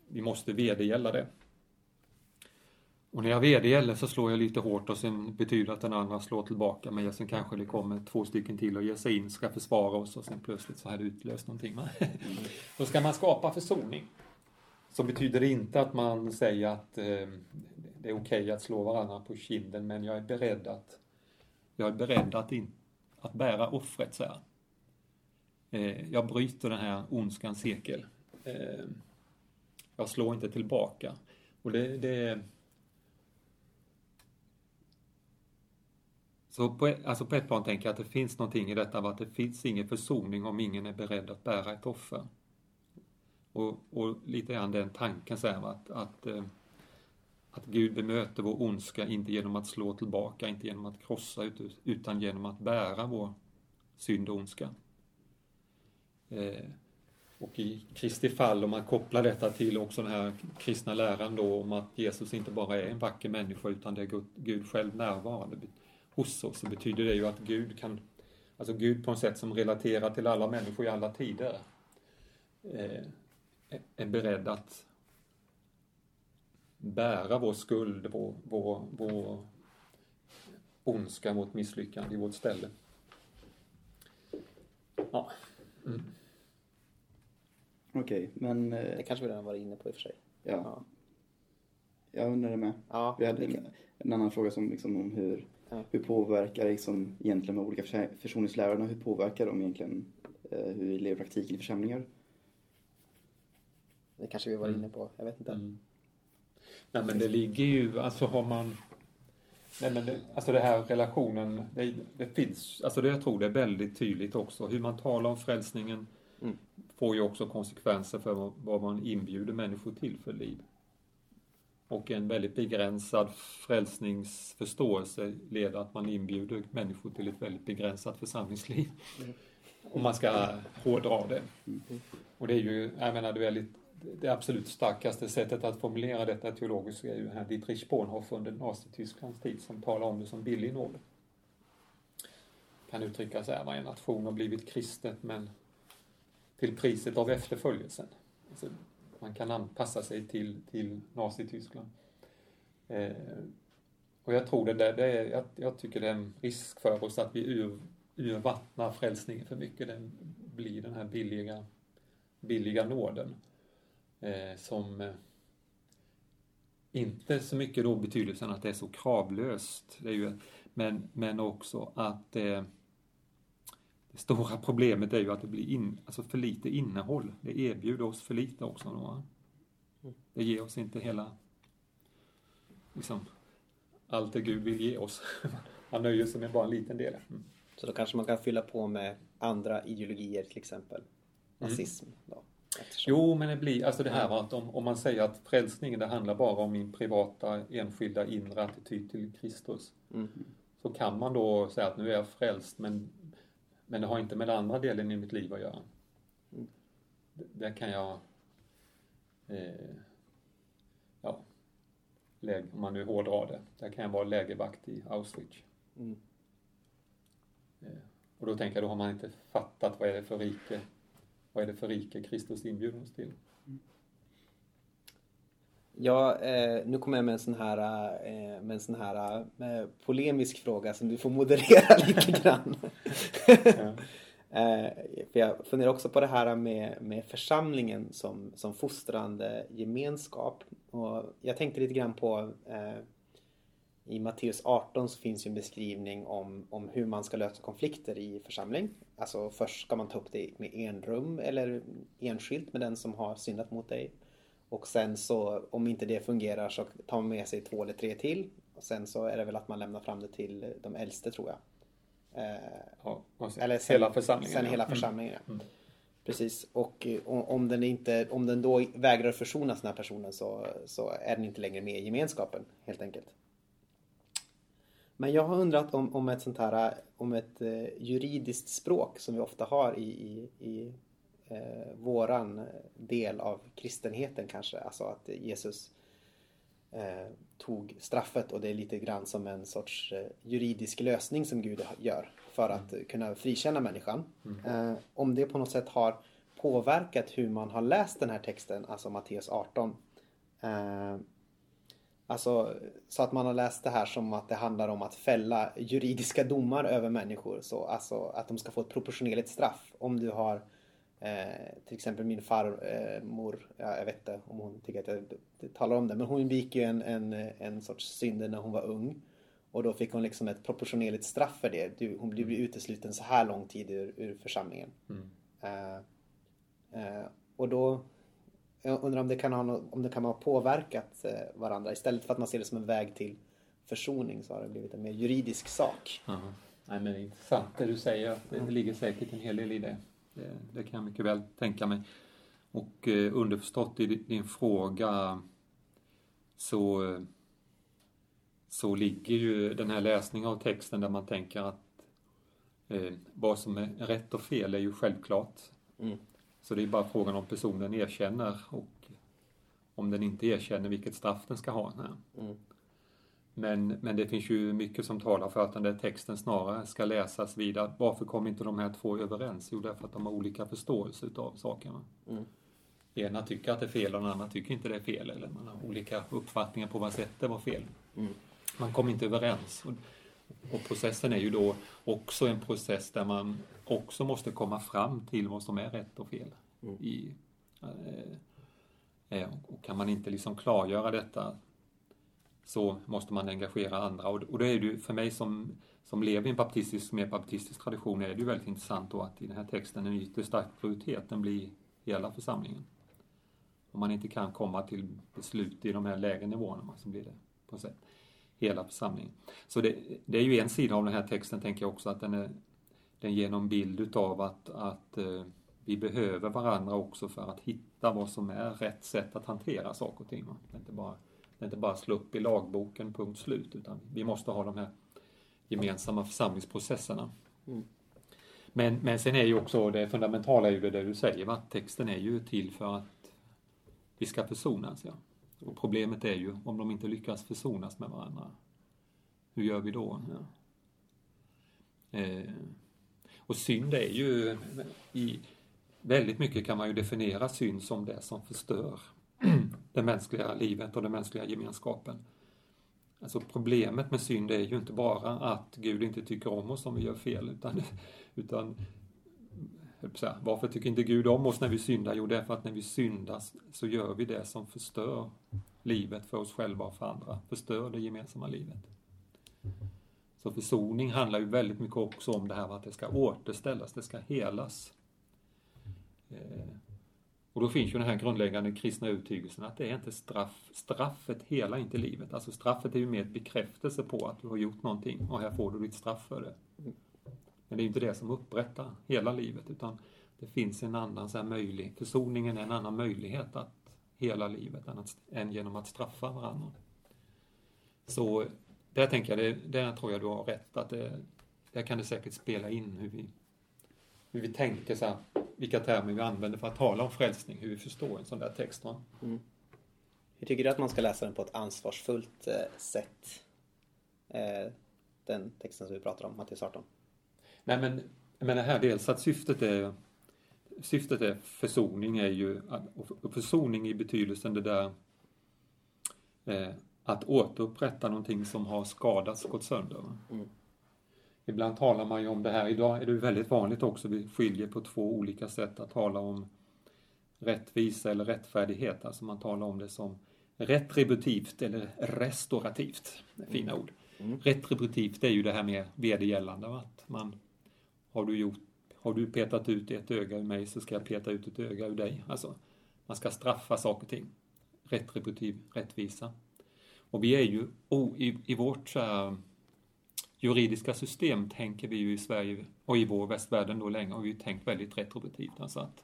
vi måste vedergälla det. Och när jag vedergäller så slår jag lite hårt och sen betyder det att den andra slår tillbaka men sen kanske det kommer två stycken till och ger sig in, ska försvara oss och sen plötsligt så har det utlöst någonting. Då ska man skapa försoning. Så betyder det inte att man säger att eh, det är okej okay att slå varandra på kinden men jag är beredd att jag är beredd att, in, att bära offret så här. Eh, jag bryter den här ondskans cirkel. Eh, jag slår inte tillbaka. Och det, det Så på, alltså på ett plan tänker jag att det finns någonting i detta att det finns ingen försoning om ingen är beredd att bära ett offer. Och, och lite grann den tanken så här, att, att, eh, att Gud bemöter vår ondska inte genom att slå tillbaka, inte genom att krossa utan genom att bära vår synd och ondska. Eh, och i Kristi fall, om man kopplar detta till också den här kristna läran då om att Jesus inte bara är en vacker människa utan det är Gud själv närvarande hos oss så betyder det ju att Gud kan, alltså Gud på ett sätt som relaterar till alla människor i alla tider, eh, är beredd att bära vår skuld, vår, vår, vår ondska, vårt misslyckande i vårt ställe. Ja. Mm. Okej, okay, men... Eh, det kanske vi redan varit inne på i och för sig. Ja. ja. Jag undrar det med. Ja, vi hade en, en, annan fråga som liksom om hur. Hur påverkar liksom egentligen de olika försoningslärarna, hur påverkar de egentligen eh, hur vi lever praktiken i församlingar? Det kanske vi var inne på, jag vet inte. Mm. Nej men det ligger ju, alltså har man Nej men det, alltså det här relationen, det, det, finns, alltså det jag tror det är väldigt tydligt också. Hur man talar om frälsningen mm. får ju också konsekvenser för vad, vad man inbjuder människor till för liv och en väldigt begränsad frälsningsförståelse leder att man inbjuder människor till ett väldigt begränsat församlingsliv. Mm. Om man ska hårdra det. Mm. Och det är ju, jag menar, det, väldigt, det absolut starkaste sättet att formulera detta teologiskt är ju här Dietrich Bonhoeffer under Nazitysklands tid som talar om det som billig nåd. Kan uttrycka så här, varje nation har blivit kristet men till priset av efterföljelsen. Alltså, man kan anpassa sig till, till Nazityskland. Eh, och jag tror det där, det är, jag, jag, tycker det är en risk för oss att vi ur, urvattnar frälsningen för mycket. Den blir den här billiga, billiga nåden. Eh, som eh, inte så mycket då betydelsen att det är så kravlöst. Det är ju, men, men också att eh, det stora problemet är ju att det blir in, alltså för lite innehåll. Det erbjuder oss för lite också. Då. Mm. Det ger oss inte hela, liksom, allt det Gud vill ge oss. Han nöjer sig med bara en liten del. Mm. Så då kanske man kan fylla på med andra ideologier, till exempel mm. nazism? Mm. Då, Jo, men det blir, alltså det här att om, om man säger att frälsningen det handlar bara om min privata, enskilda, inre attityd till Kristus. Mm. Så kan man då säga att nu är jag frälst, men men det har inte med den andra delen i mitt liv att göra. Mm. Där kan jag eh, ja, läge, om man nu hårdrar det, där kan jag vara lägervakt i Auschwitz. Mm. Eh, och då tänker jag, då har man inte fattat vad är det för rike, vad är det för rike Kristus inbjuder oss till. Ja, eh, nu kommer jag med en sån här, eh, med en sån här eh, polemisk fråga som du får moderera lite grann. eh, för jag funderar också på det här med, med församlingen som, som fostrande gemenskap. Och jag tänkte lite grann på eh, i Matteus 18 så finns ju en beskrivning om, om hur man ska lösa konflikter i församling. Alltså först ska man ta upp det med enrum eller enskilt med den som har syndat mot dig. Och sen så om inte det fungerar så tar man med sig två eller tre till. Och sen så är det väl att man lämnar fram det till de äldste tror jag. Eh, ja, eller sen, hela församlingen. Sen hela mm. församlingen, mm. ja. Precis. Och om den, inte, om den då vägrar försonas den här personen så, så är den inte längre med i gemenskapen helt enkelt. Men jag har undrat om, om ett sånt här om ett eh, juridiskt språk som vi ofta har i, i, i eh, våran del av kristenheten kanske. Alltså att Jesus eh, tog straffet och det är lite grann som en sorts eh, juridisk lösning som Gud gör för att mm. kunna frikänna människan. Mm. Eh, om det på något sätt har påverkat hur man har läst den här texten, alltså Matteus 18. Eh, alltså så att man har läst det här som att det handlar om att fälla juridiska domar över människor. Så, alltså att de ska få ett proportionerligt straff. Om du har Eh, till exempel min farmor, eh, ja, jag vet inte om hon tycker att jag talar om det, men hon begick ju en, en, en sorts synder när hon var ung. Och då fick hon liksom ett proportionerligt straff för det. Du, hon blev utesluten så här lång tid ur, ur församlingen. Mm. Eh, eh, och då jag undrar om det kan ha, om det kan ha påverkat eh, varandra. Istället för att man ser det som en väg till försoning så har det blivit en mer juridisk sak. Aha. Nej, men intressant det du säger. Det, det ligger säkert en hel del i det. Det, det kan jag mycket väl tänka mig. Och eh, underförstått i din- fråga så, så ligger ju den här läsningen av texten där man tänker att eh, vad som är rätt och fel är ju självklart. Mm. Så det är bara frågan om personen erkänner och om den inte erkänner vilket straff den ska ha. Mm. Men, men det finns ju mycket som talar för att den där texten snarare ska läsas vidare. Varför kom inte de här två överens? Jo, därför att de har olika förståelse utav sakerna. Mm. Ena tycker att det är fel och den andra tycker inte det är fel. Eller man har olika uppfattningar på vad sättet var fel. Mm. Man kom inte överens. Och, och processen är ju då också en process där man också måste komma fram till vad som är rätt och fel. Mm. I, eh, eh, och kan man inte liksom klargöra detta så måste man engagera andra. Och, och då är det ju för mig som, som lever i en baptistisk, mer baptistisk tradition är det ju väldigt intressant då att i den här texten en yttersta den blir hela församlingen. Om man inte kan komma till beslut i de här lägre nivåerna så blir det på sätt hela församlingen. Så det, det är ju en sida av den här texten tänker jag också att den, är, den ger någon bild utav att, att eh, vi behöver varandra också för att hitta vad som är rätt sätt att hantera saker och ting. va. Inte bara, det är inte bara slå upp i lagboken, punkt slut, utan vi måste ha de här gemensamma församlingsprocesserna. Mm. Men, men sen är ju också det fundamentala ju det du säger, va? texten är ju till för att vi ska försonas. Ja. Och problemet är ju om de inte lyckas försonas med varandra. Hur gör vi då? Ja. Eh, och synd är ju, i, väldigt mycket kan man ju definiera synd som det som förstör det mänskliga livet och den mänskliga gemenskapen. Alltså problemet med synd är ju inte bara att Gud inte tycker om oss om vi gör fel, utan, utan säga, varför tycker inte Gud om oss när vi syndar? Jo, det är för att när vi syndar så gör vi det som förstör livet för oss själva och för andra, förstör det gemensamma livet. Så försoning handlar ju väldigt mycket också om det här med att det ska återställas, det ska helas. Eh, och då finns ju den här grundläggande kristna övertygelsen att det är inte straff, straffet hela inte livet. Alltså straffet är ju mer ett bekräftelse på att du har gjort någonting och här får du ditt straff för det. Men det är ju inte det som upprättar hela livet utan det finns en annan så här möjlig, försoningen är en annan möjlighet att hela livet än, att, än genom att straffa varandra. Så där tänker jag, det, där tror jag du har rätt att det, där kan det säkert spela in hur vi, hur vi tänker så här, vilka termer vi använder för att tala om frälsning, hur vi förstår en sån där text. Va? Hur tycker du att man ska läsa den på ett ansvarsfullt eh, sätt? Eh, den texten som vi pratar om, Matteus 18. Nej men, jag menar här dels att syftet är Syftet är försoning är ju och försoning i betydelsen det där eh, att återupprätta någonting som har skadats, gått sönder. Mm. Ibland talar man ju om det här, idag är det väldigt vanligt också, vi skiljer på två olika sätt att tala om rättvisa eller rättfärdighet, alltså man talar om det som retributivt eller restaurativt, fina ord. Mm. Retributivt är ju det här med vedergällande, att man har du gjort har du petat ut ett öga ur mig så ska jag peta ut ett öga ur dig. Alltså, man ska straffa saker och ting. Retributiv rättvisa. Och vi är ju, oh, i, i vårt så här, juridiska system tänker vi ju i Sverige och i vår västvärlden då länge har vi ju tänkt väldigt retributivt. Alltså att,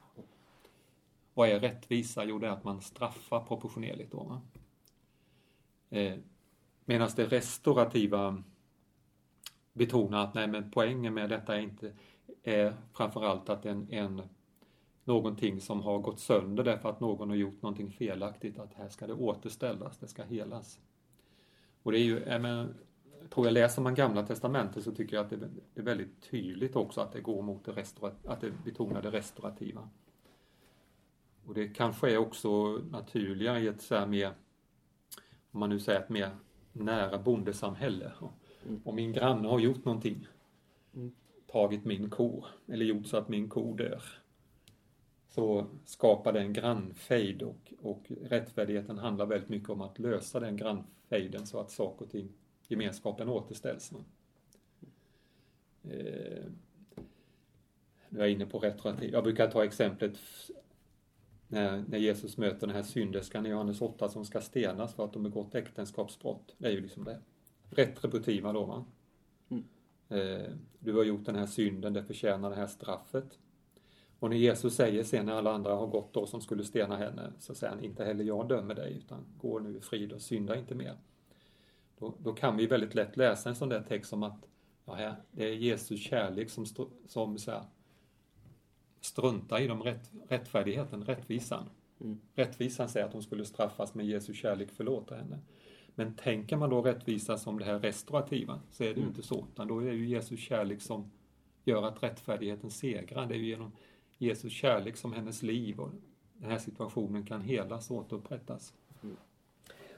vad är rättvisa? Jo, det är att man straffar proportionerligt då. Eh, Medan det restaurativa betonar att nej, men poängen med detta är inte är framförallt att en, en någonting som har gått sönder därför att någon har gjort någonting felaktigt, att här ska det återställas, det ska helas. Och det är ju, men, tror jag läser man gamla testamentet så tycker jag att det, är väldigt tydligt också att det går mot det restaura, att det betonar det restaurativa. Och det kanske är också naturligare i ett så här mer, om man nu säger ett mer nära bondesamhälle. Mm. Om min granne har gjort någonting, Mm. tagit min ko eller gjort så att min ko dör, så skapar det en grannfejd och, och rättfärdigheten handlar väldigt mycket om att lösa den grannfejden så att saker och ting, gemenskapen återställs. Eh, nu är jag inne på retroaktiv. Jag brukar ta exemplet när, när Jesus möter den här synderskan i Johannes 8 som ska stenas för att de begått äktenskapsbrott. Det är ju liksom det retributiva då va. Mm. Eh, du har gjort den här synden, det förtjänar det här straffet. Och när Jesus säger sen när alla andra har gått då som skulle stena henne så säger han inte heller jag dömer dig utan gå nu i frid och synda inte mer. Då, då kan vi väldigt lätt läsa en sån där text som att ja, det är Jesus kärlek som, som så här, struntar i de rätt, rättfärdigheten, rättvisan. Mm. Rättvisan säger att hon skulle straffas men Jesu kärlek förlåter henne. Men tänker man då rättvisa som det här restaurativa så är det ju Mm. inte så. Utan då är det ju Jesus kärlek som gör att rättfärdigheten segrar. Det är ju genom Jesus kärlek som hennes liv och den här situationen kan helas och återupprättas. Mm.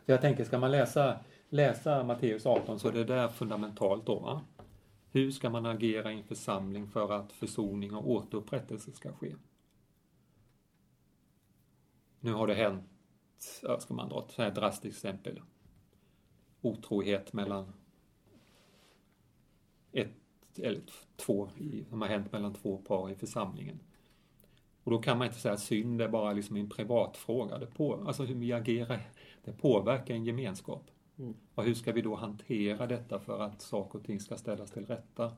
Så jag tänker, ska man läsa, läsa Matteus 18 så är det där fundamentalt då. Va? Hur ska man agera i en församling för att försoning och återupprättelse ska ske? Nu har det hänt, ska man dra ett så här drastiskt exempel. Otrohet mellan ett eller två, som har hänt mellan två par i församlingen. Och då kan man inte säga att synd är bara liksom en privatfråga. Det på, alltså hur vi agerar, det påverkar en gemenskap. Mm. Och hur ska vi då hantera detta för att saker och ting ska ställas till rätta?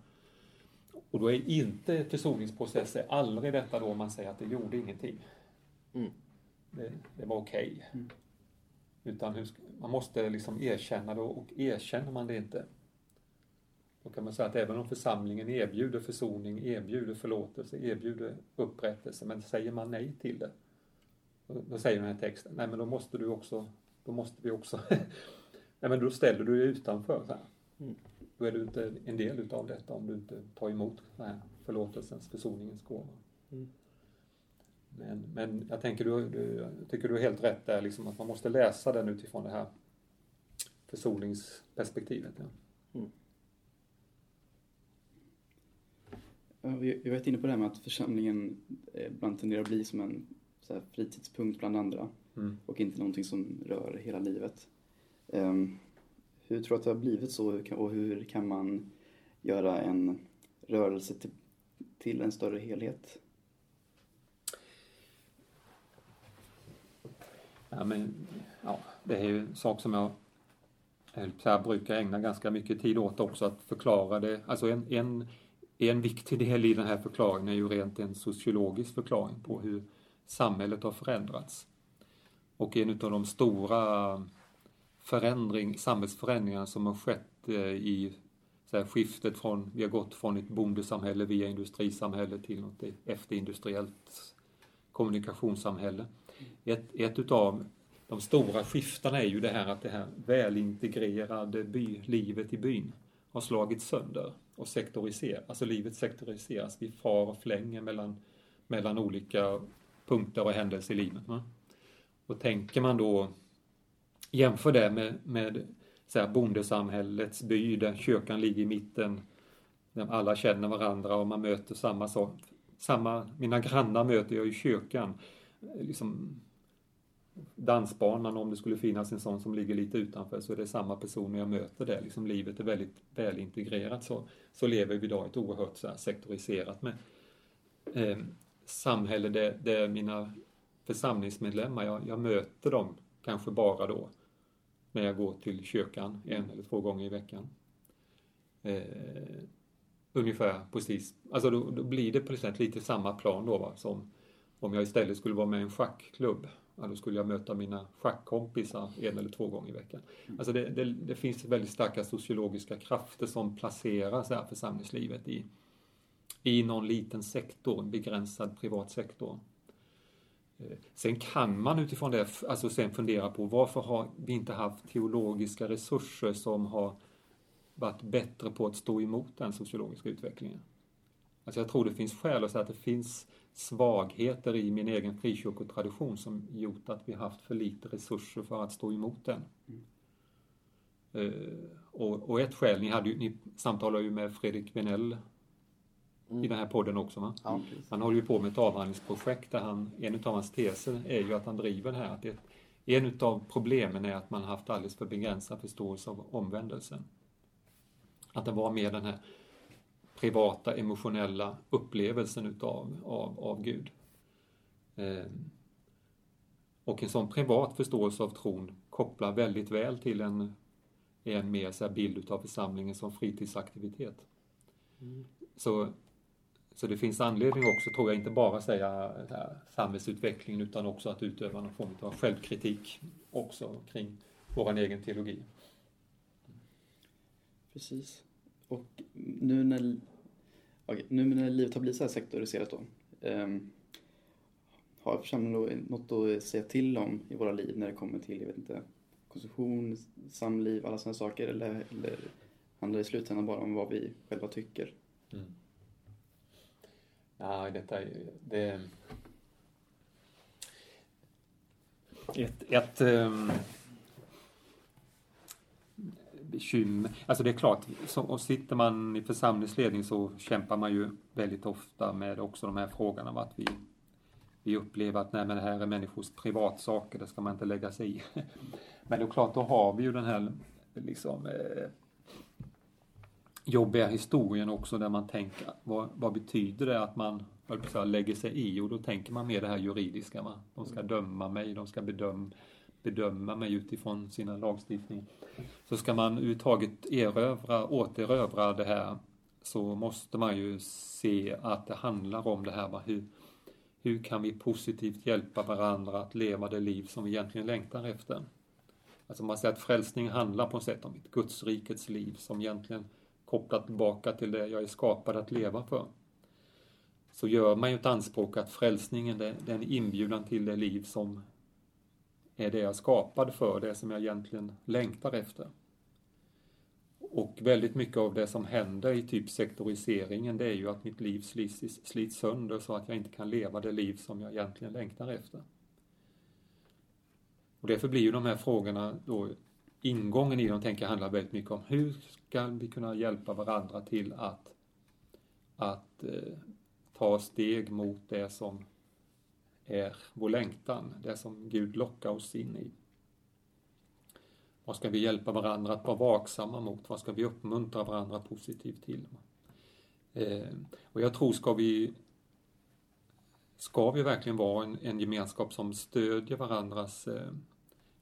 Och då är inte försoningsprocess är aldrig detta då man säger att det gjorde ingenting. Mm. Det, det var okej. Mm. Utan hur man måste liksom erkänna det och erkänner man det inte då kan man säga att även om församlingen erbjuder försoning, erbjuder förlåtelse, erbjuder upprättelse, men säger man nej till det, då säger den här texten, nej men då måste du också, då måste vi också, nej men då ställer du dig utanför. Så här. Mm. Då är du inte en del utav detta om du inte tar emot så här, förlåtelsens, försoningens gåva. Mm. Men, men jag tänker du, du, jag tycker du är helt rätt där, liksom, att man måste läsa den utifrån det här försoningsperspektivet. Ja. Ja, vi vi har varit inne på det här med att församlingen eh, ibland tenderar att bli som en så här, fritidspunkt bland andra Mm. och inte någonting som rör hela livet. Ehm, hur tror du att det har blivit så och hur kan man göra en rörelse till, till en större helhet? Ja, men, ja, det är ju en sak som jag jag brukar ägna ganska mycket tid åt också, att förklara det. Alltså en, en, en viktig del i den här förklaringen är ju rent en sociologisk förklaring på hur samhället har förändrats. Och en av de stora förändring, samhällsförändringarna som har skett eh, i så här, skiftet från, vi har gått från ett bondesamhälle via industrisamhälle till något efterindustriellt kommunikationssamhälle. Ett, ett utav de stora skiftena är ju det här att det här välintegrerade by, livet i byn har slagits sönder och sektoriseras. Alltså livet sektoriseras. Vi far och flänger mellan, mellan olika punkter och händelser i livet. Va? Och tänker man då, jämför det med, med så här bondesamhällets by där kyrkan ligger i mitten, där alla känner varandra och man möter samma sak. Samma, mina grannar möter jag i kyrkan. Liksom, dansbanan, om det skulle finnas en sån som ligger lite utanför, så är det samma personer jag möter där. Liksom livet är väldigt välintegrerat. Så, så lever vi idag ett oerhört så här sektoriserat med eh, samhälle där, där mina församlingsmedlemmar, jag, jag möter dem kanske bara då när jag går till kyrkan en eller två gånger i veckan. Eh, ungefär precis, alltså då, då blir det sätt lite samma plan då va, som om jag istället skulle vara med i en schackklubb. Ja, då skulle jag möta mina schackkompisar en eller två gånger i veckan. Alltså det, det, det finns väldigt starka sociologiska krafter som placerar så här församlingslivet i, i någon liten sektor, en begränsad privat sektor. Eh, Sen kan man utifrån det alltså sen fundera på varför har vi inte haft teologiska resurser som har varit bättre på att stå emot den sociologiska utvecklingen? Alltså jag tror det finns skäl att säga att det finns svagheter i min egen frikyrkotradition som gjort att vi haft för lite resurser för att stå emot den. Eh, och, och ett skäl, ni, hade ju, ni samtalade ju med Fredrik Vinell i den här podden också va? Ja. Han håller ju på med ett avhandlingsprojekt där han, en av hans teser är ju att han driver det här att det, en av problemen är att man haft alldeles för begränsad förståelse av omvändelsen. Att det var mer den här privata emotionella upplevelsen utav av, av Gud. Eh, och en sån privat förståelse av tron kopplar väldigt väl till en, en mer så här bild utav församlingen som fritidsaktivitet. Så, så det finns anledning också, tror jag, inte bara säga samhällsutvecklingen utan också att utöva någon form av självkritik också kring vår egen teologi. Precis. Och nu när, okej, nu när livet har blivit så här sektoriserat då. ehm, har församlingen något att säga till om i våra liv när det kommer till, jag vet inte, konsumtion, samliv, alla sådana saker? Eller, eller handlar det i slutändan bara om vad vi själva tycker? Mm. Ja, detta är ju... Det... Ett, ett ehm, um, bekymmer... Alltså det är klart, så, och sitter man i församlingsledning så kämpar man ju väldigt ofta med också de här frågorna om att vi, vi upplever att nej men det här är människors privatsaker, det ska man inte lägga sig i. Men det är klart, då har vi ju den här liksom eh, jobbiga historien också där man tänker vad, vad betyder det att man säga, lägger sig i och då tänker man mer det här juridiska. Va? De ska döma mig, de ska bedöma, bedöma mig utifrån sina lagstiftningar. Så ska man överhuvudtaget erövra, återövra det här så måste man ju se att det handlar om det här. Va? Hur, hur kan vi positivt hjälpa varandra att leva det liv som vi egentligen längtar efter? Alltså man säger att frälsning handlar på något sätt om ett Gudsrikets liv som egentligen kopplat tillbaka till det jag är skapad att leva för. Så gör man ju ett anspråk att frälsningen det, det är en inbjudan till det liv som är det jag är skapad för, det som jag egentligen längtar efter. Och väldigt mycket av det som händer i typ sektoriseringen det är ju att mitt liv slits, slits sönder så att jag inte kan leva det liv som jag egentligen längtar efter. Och därför blir ju de här frågorna då ingången i dem tänker jag handlar väldigt mycket om hur ska vi kunna hjälpa varandra till att, att eh, ta steg mot det som är vår längtan, det som Gud lockar oss in i. Vad ska vi hjälpa varandra att vara vaksamma mot? Vad ska vi uppmuntra varandra positivt till? Eh, och jag tror ska vi ska vi verkligen vara en, en gemenskap som stödjer varandras eh,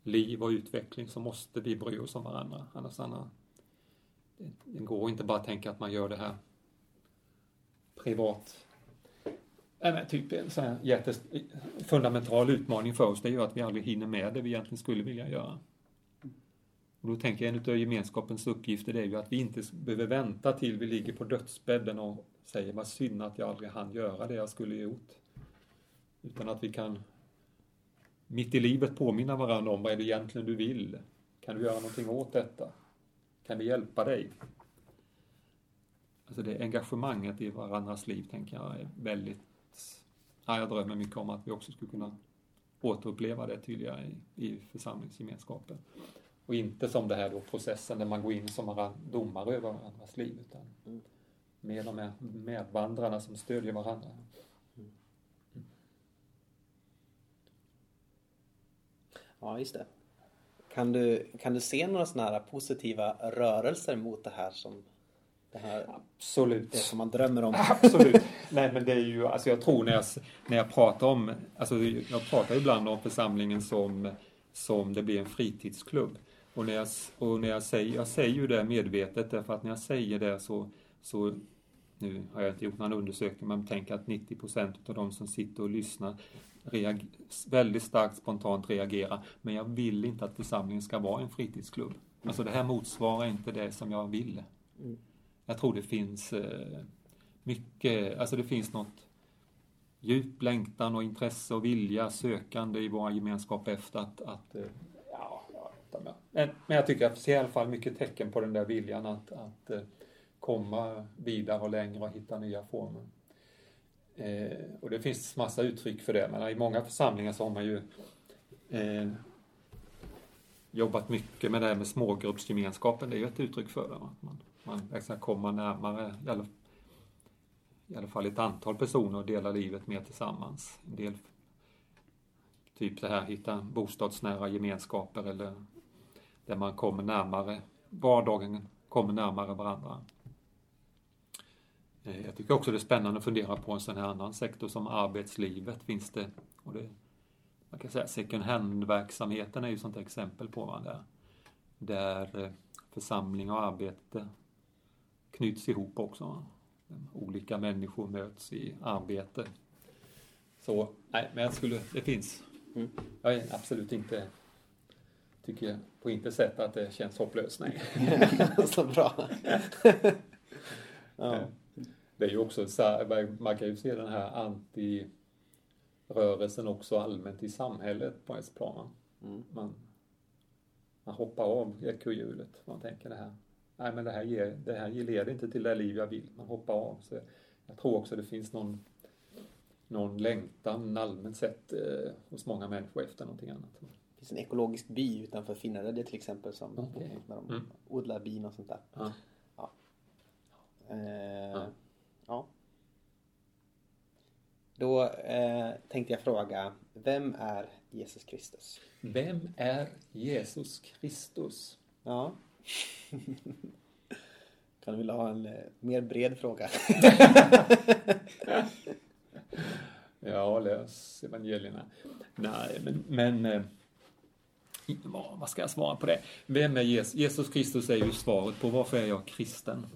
liv och utveckling så måste vi bry oss om varandra. Annars, annars det, går inte bara att tänka att man gör det här privat. Nej, typ en sån här jättes, fundamental utmaning för oss det är ju att vi aldrig hinner med det vi egentligen skulle vilja göra. Och då tänker jag en av gemenskapens uppgifter det är ju att vi inte behöver vänta till vi ligger på dödsbädden och säger vad synd att jag aldrig hann göra det jag skulle gjort. Utan att vi kan mitt i livet påminna varandra om vad är det egentligen du vill? Kan du göra någonting åt detta? Kan vi hjälpa dig? Alltså det engagemanget i varandras liv tänker jag är väldigt... Ja, jag drömmer mycket om att vi också skulle kunna återuppleva det tydligare i, i församlingsgemenskapen. Och inte som det här då processen där man går in som domare över varandras liv utan Mm. mer de här medvandrarna som stödjer varandra. Ja, just det. Kan du, kan du se några sådana här positiva rörelser mot det här som det, här, Absolut. det som man drömmer om? Absolut. Nej men det är ju, alltså jag tror när jag, när jag pratar om, alltså jag pratar ibland om församlingen som, som det blir en fritidsklubb. Och när jag, och när jag säger, jag säger ju det medvetet därför att när jag säger det så, så nu har jag inte gjort någon undersökning men tänk att 90 procent av de som sitter och lyssnar reager, väldigt starkt spontant reagerar. Men jag vill inte att församlingen ska vara en fritidsklubb. Alltså det här motsvarar inte det som jag vill. Mm. Jag tror det finns eh, mycket, alltså det finns något djup längtan och intresse och vilja sökande i våra gemenskap efter att, att eh, ja, jag- men, men jag tycker jag ser i alla fall mycket tecken på den där viljan att, att eh, komma vidare och längre och hitta nya former. Eh, och det finns massa uttryck för det, men i många församlingar så har man ju eh, jobbat mycket med det här med smågruppsgemenskapen. Det är ju ett uttryck för det. Att man, man liksom kommer närmare, i alla, i alla fall ett antal personer och delar livet mer tillsammans. En del Typ det här, hitta bostadsnära gemenskaper eller där man kommer närmare, vardagen kommer närmare varandra. Eh, Jag tycker också det är spännande att fundera på en sån här annan sektor som arbetslivet. Finns det, och det man kan säga second hand-verksamheten är ju sånt exempel på vad där. Där eh, församling och arbete knyts ihop också. Olika människor möts i arbete. Så, nej, men jag skulle, det finns. Mm. Jag är absolut inte, tycker på inte sätt att det känns hopplöst, nej. så bra. ja. Det är ju också man kan ju se den här antirörelsen också allmänt i samhället på ett plan. Mm. Man, man hoppar av ekorrhjulet. Man tänker det här, nej men det här, ger, det här leder inte till det liv jag vill. Man hoppar av. Så jag tror också det finns någon, någon längtan allmänt sett eh, hos många människor efter någonting annat. Det finns en ekologisk by utanför Finnared till exempel som Okej. när de Mm. odlar bin och sånt där. Ja. Eh, ja. Då eh, tänkte jag fråga, vem är Jesus Kristus? Vem är Jesus Kristus? Ja. kan du vilja ha en eh, mer bred fråga? Ja, läs evangelierna. Nej, men, men eh, vad, vad ska jag svara på det? Vem är Jesus? Jesus Kristus är ju svaret på varför är jag kristen?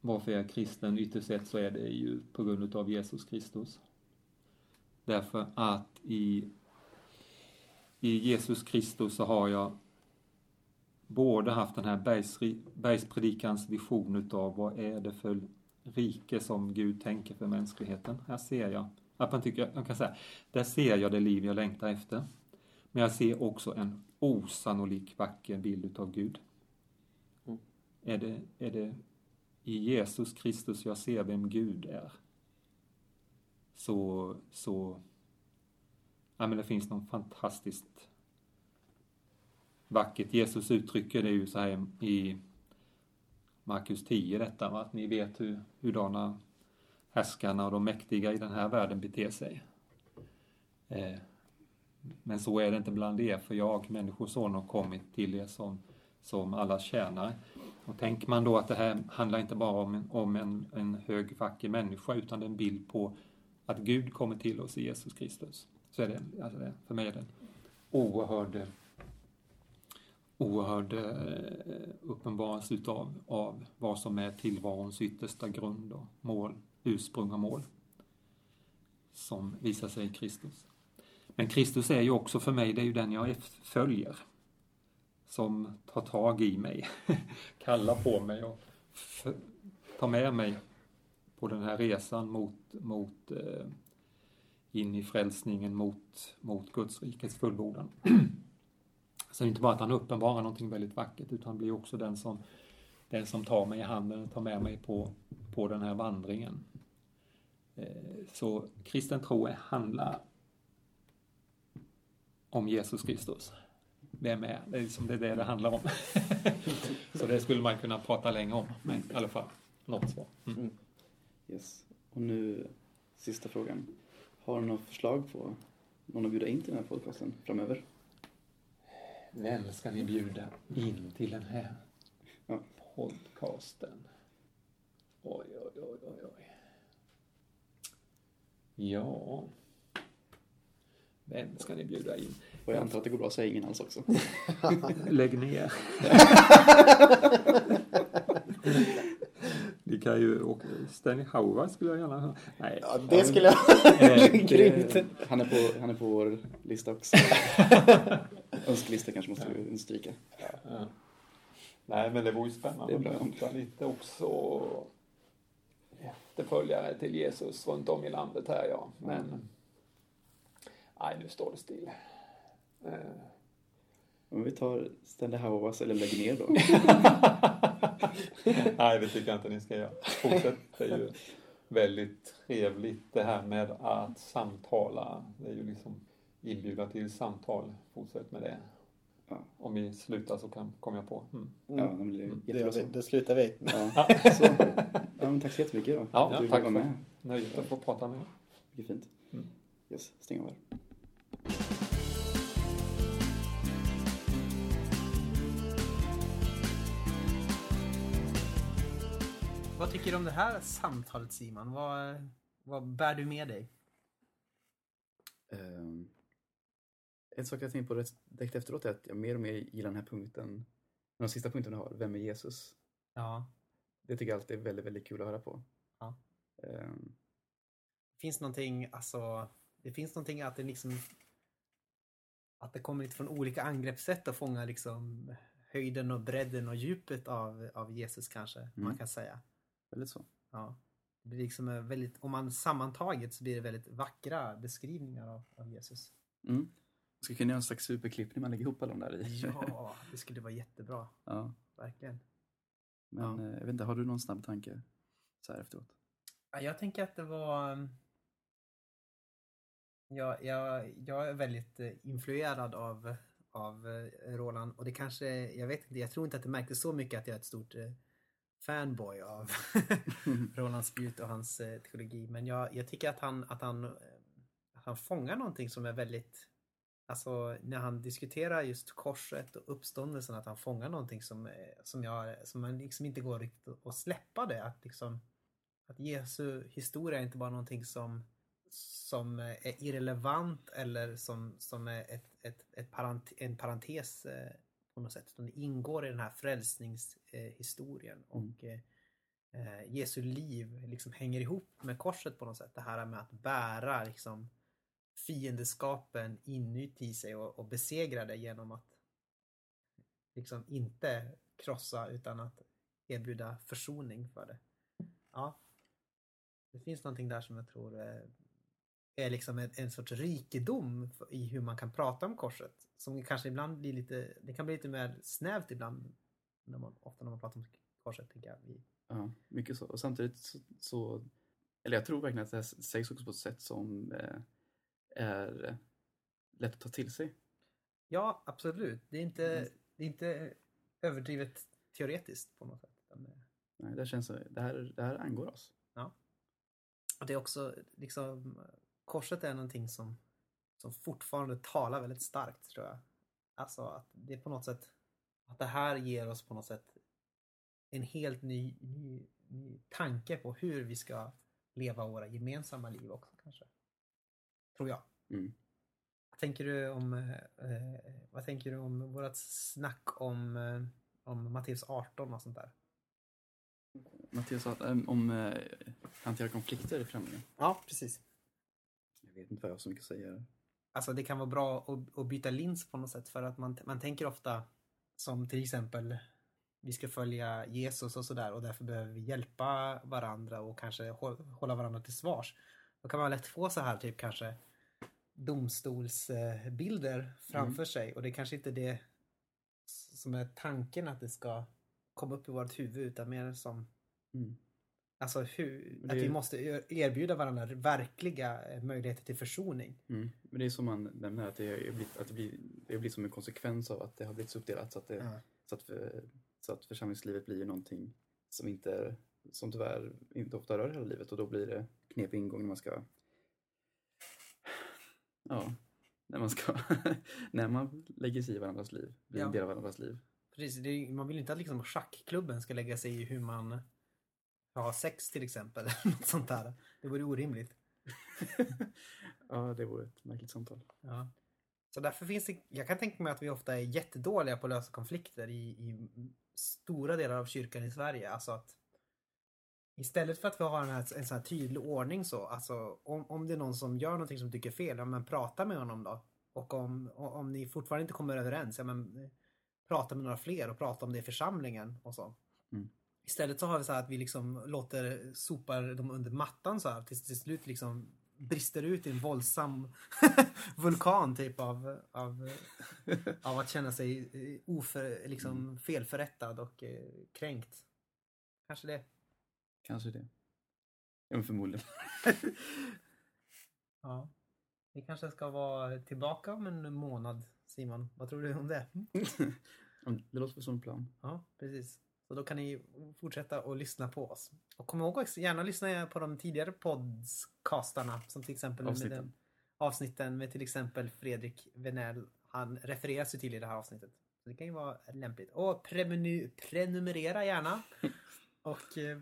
Varför är jag kristen? Ytterst sett så är det ju på grund av Jesus Kristus. Därför att i, i Jesus Kristus så har jag både haft den här bergsri- bergspredikans vision utav vad är det för rike som Gud tänker för mänskligheten. Här ser jag, att man tycker, jag kan säga, där ser jag det liv jag längtar efter. Men jag ser också en osannolik vacker bild utav Gud. Mm. Är, det, är det i Jesus Kristus jag ser vem Gud är? Så, så, ja men det finns något fantastiskt vackert. Jesus uttrycker det ju så här i Markus 10 detta, va? att ni vet hur, hurdana härskarna och de mäktiga i den här världen beter sig. Eh, men så är det inte bland er, för jag, Människoson, har kommit till er som, som alla tjänare. Och tänker man då att det här handlar inte bara om en, om en, en hög, vacker människa, utan det är en bild på att Gud kommer till oss i Jesus Kristus. Så är det, alltså det för mig är det en oerhörd oerhörd eh, uppenbarelse utav av vad som är tillvarons yttersta grund och mål, ursprung och mål som visar sig i Kristus. Men Kristus är ju också för mig, det är ju den jag följer som tar tag i mig, kallar på mig och tar med mig på den här resan mot, mot eh, in i frälsningen, mot, mot Guds rikets fullbordan. Så det är inte bara att han uppenbarar någonting väldigt vackert utan blir också den som, den som tar mig i handen och tar med mig på, på den här vandringen. Eh, så kristen tro handlar om Jesus Kristus. Vem är det? är liksom det, är det det handlar om. Så det skulle man kunna prata länge om, men i alla fall något svar. Mm. Yes. Och nu sista frågan. Har du några förslag på någon att bjuda in till den här podcasten framöver? Vem ska ni bjuda in till den här Ja. podcasten? Oj, oj, oj, oj, oj. Ja. Vem ska ni bjuda in? Och jag antar att det går bra att säga ingen alls också. Lägg ner. Ni kan ju åka... Stanley Howard skulle jag gärna höra. Nej. Ja, det skulle jag... Grymt. Han är, på, han är på vår lista också. Önskelista kanske måste vi understryka. Ja. Nej, men det vore ju spännande att möta lite också efterföljare till Jesus runt om i landet här, ja. Men Mm. nej, nu står det still. Eh, Om vi tar Stanley Hauas eller lägger ner då. Nej, det tycker jag inte ni ska göra. Fortsätt. Det är ju väldigt trevligt det här med att samtala. Det är ju liksom inbjuda till samtal. Fortsätt med det. Ja. Om vi slutar så kan, kommer jag på. Mm. Ja, det Det, gör vi. så. det slutar vi. Ja, så. Ja, men tack så jättemycket då. Ja, du tack med. Nöjet att få prata med er. Mycket fint. Mm. Yes, stäng av här. Vad tycker du om det här samtalet Simon? Vad, vad bär du med dig? Um, en sak jag tänkte på direkt efteråt är att jag mer och mer gillar den här punkten. Den sista punkten du har, Vem är Jesus? Ja. Det tycker jag alltid är väldigt, väldigt kul att höra på. Ja. Det finns någonting, alltså, det finns någonting att det liksom att det kommer lite från olika angreppssätt att fånga liksom höjden och bredden och djupet av, av Jesus kanske, man Mm. kan säga. Väldigt så. Ja. Det blir liksom en väldigt, om man sammantaget så blir det väldigt vackra beskrivningar av, av Jesus. Mm. Jag skulle kunna göra en slags superklipp när man lägger ihop alla de där i. Ja, det skulle vara jättebra. ja. Verkligen. Men Ja. eh, jag vet inte, har du någon snabb tanke så här efteråt? Ja, Jag tänker att det var... um, Jag, jag, jag är väldigt eh, influerad av, av eh, Roland och det kanske, jag vet inte, jag tror inte att det märktes så mycket att jag är ett stort eh, fanboy av Roland Spjut och hans eh, teologi. Men jag, jag tycker att han, att, han, eh, att han fångar någonting som är väldigt Alltså när han diskuterar just korset och uppståndelsen att han fångar någonting som, eh, som, jag, som man liksom inte går riktigt att släppa det. Att liksom att Jesu historia är inte bara någonting som, som är irrelevant eller som, som är ett, ett, ett parent, en parentes eh, på något sätt. Utan det ingår i den här frälsningshistorien. Mm. Och eh, eh, Jesu liv liksom hänger ihop med korset på något sätt. Det här med att bära liksom fiendeskapen inuti sig och, och besegra det genom att liksom inte krossa utan att erbjuda försoning för det. Ja. Det finns någonting där som jag tror eh, är liksom en, en sorts rikedom i hur man kan prata om korset. Som kanske ibland blir lite, det kan bli lite mer snävt ibland. När man, ofta när man pratar om korset tänker jag. Ja, mycket så. Och samtidigt så, så eller jag tror verkligen att det här sägs också på ett sätt som eh, är lätt att ta till sig. ja, absolut. Det är inte, Mm. det är inte överdrivet teoretiskt på något sätt. Nej, det, känns, det, här, det här angår oss. Och det är också liksom korset är någonting som, som fortfarande talar väldigt starkt tror jag. Alltså att det är på något sätt att det här ger oss på något sätt en helt ny, ny, ny tanke på hur vi ska leva våra gemensamma liv också kanske. Tror jag. Mm. Vad tänker du om, eh, vad tänker du om vårat snack om, eh, om Matteus 18 och sånt där? Att, eh, om eh, hantera konflikter i främlingen. Ja, precis. Vet inte vad jag har så mycket att säga. Alltså det kan vara bra att, att byta lins på något sätt för att man, man tänker ofta som till exempel vi ska följa Jesus och sådär och därför behöver vi hjälpa varandra och kanske hå- hålla varandra till svars. Då kan man lätt få så här typ kanske domstolsbilder framför sig och det är kanske inte det som är tanken att det ska komma upp i vårt huvud utan mer som Mm. Alltså hur, Men att det- vi måste erbjuda varandra verkliga eh, möjligheter till försoning. Mm. Men det är som man nämner, att det, är blivit, att det, blir, det blir som en konsekvens av att det har blivit så uppdelat så att, det, Ja. så att, för, så att församlingslivet blir någonting som inte är- som tyvärr inte ofta rör hela livet och då blir det knepig ingång när man ska ja, när man ska när man lägger sig i varandras liv, blir en Ja. del av varandras liv. Precis, det är, man vill inte att liksom schackklubben ska lägga sig i hur man har sex till exempel. Något sånt där. Det vore orimligt. ja, det vore ett märkligt samtal. Ja. Så därför finns det, jag kan tänka mig att vi ofta är jättedåliga på att lösa konflikter i, i stora delar av kyrkan i Sverige. Alltså att istället för att vi har en, här, en sån här tydlig ordning så, alltså om, om det är någon som gör någonting som tycker fel, ja men prata med honom då. Och om, om ni fortfarande inte kommer överens, ja men prata med några fler och prata om det i församlingen och så. Mm. Istället så har vi så här att vi liksom låter sopa dem under mattan så här tills till slut liksom brister ut i en våldsam vulkan typ av, av, av att känna sig eh, oför, liksom felförrättad och eh, kränkt. Kanske det. Kanske det. Ja, men förmodligen. Ja. Vi kanske ska vara tillbaka om en månad, Simon. Vad tror du om det? Det låter som en plan. Ja, precis. Så då kan ni fortsätta att lyssna på oss. Och kom ihåg också, gärna lyssna på de tidigare podcastarna. Som till exempel med Avsnitten. den, avsnitten med till exempel Fredrik Venell. Han refereras ju till i det här avsnittet. Så det kan ju vara lämpligt. Och premenu, prenumerera gärna. Och eh,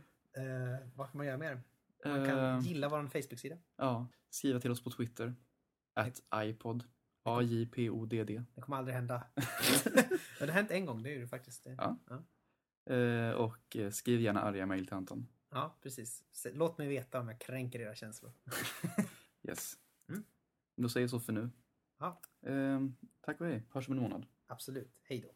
vad kan man göra mer? Man kan Eh, gilla vår Facebook-sida. Ja, skriva till oss på Twitter. At iPod. A-J-P-O-D-D. Det kommer aldrig hända. Det har hänt en gång, det är ju faktiskt det. Ja. Ja, och eh, skriv gärna arga mejl till Anton. ja precis. Låt mig veta om jag kränker era känslor. Yes. Mm. Då säger jag så för nu. Ja, Eh, tack och hej. Hörs om en månad. absolut. Hej då.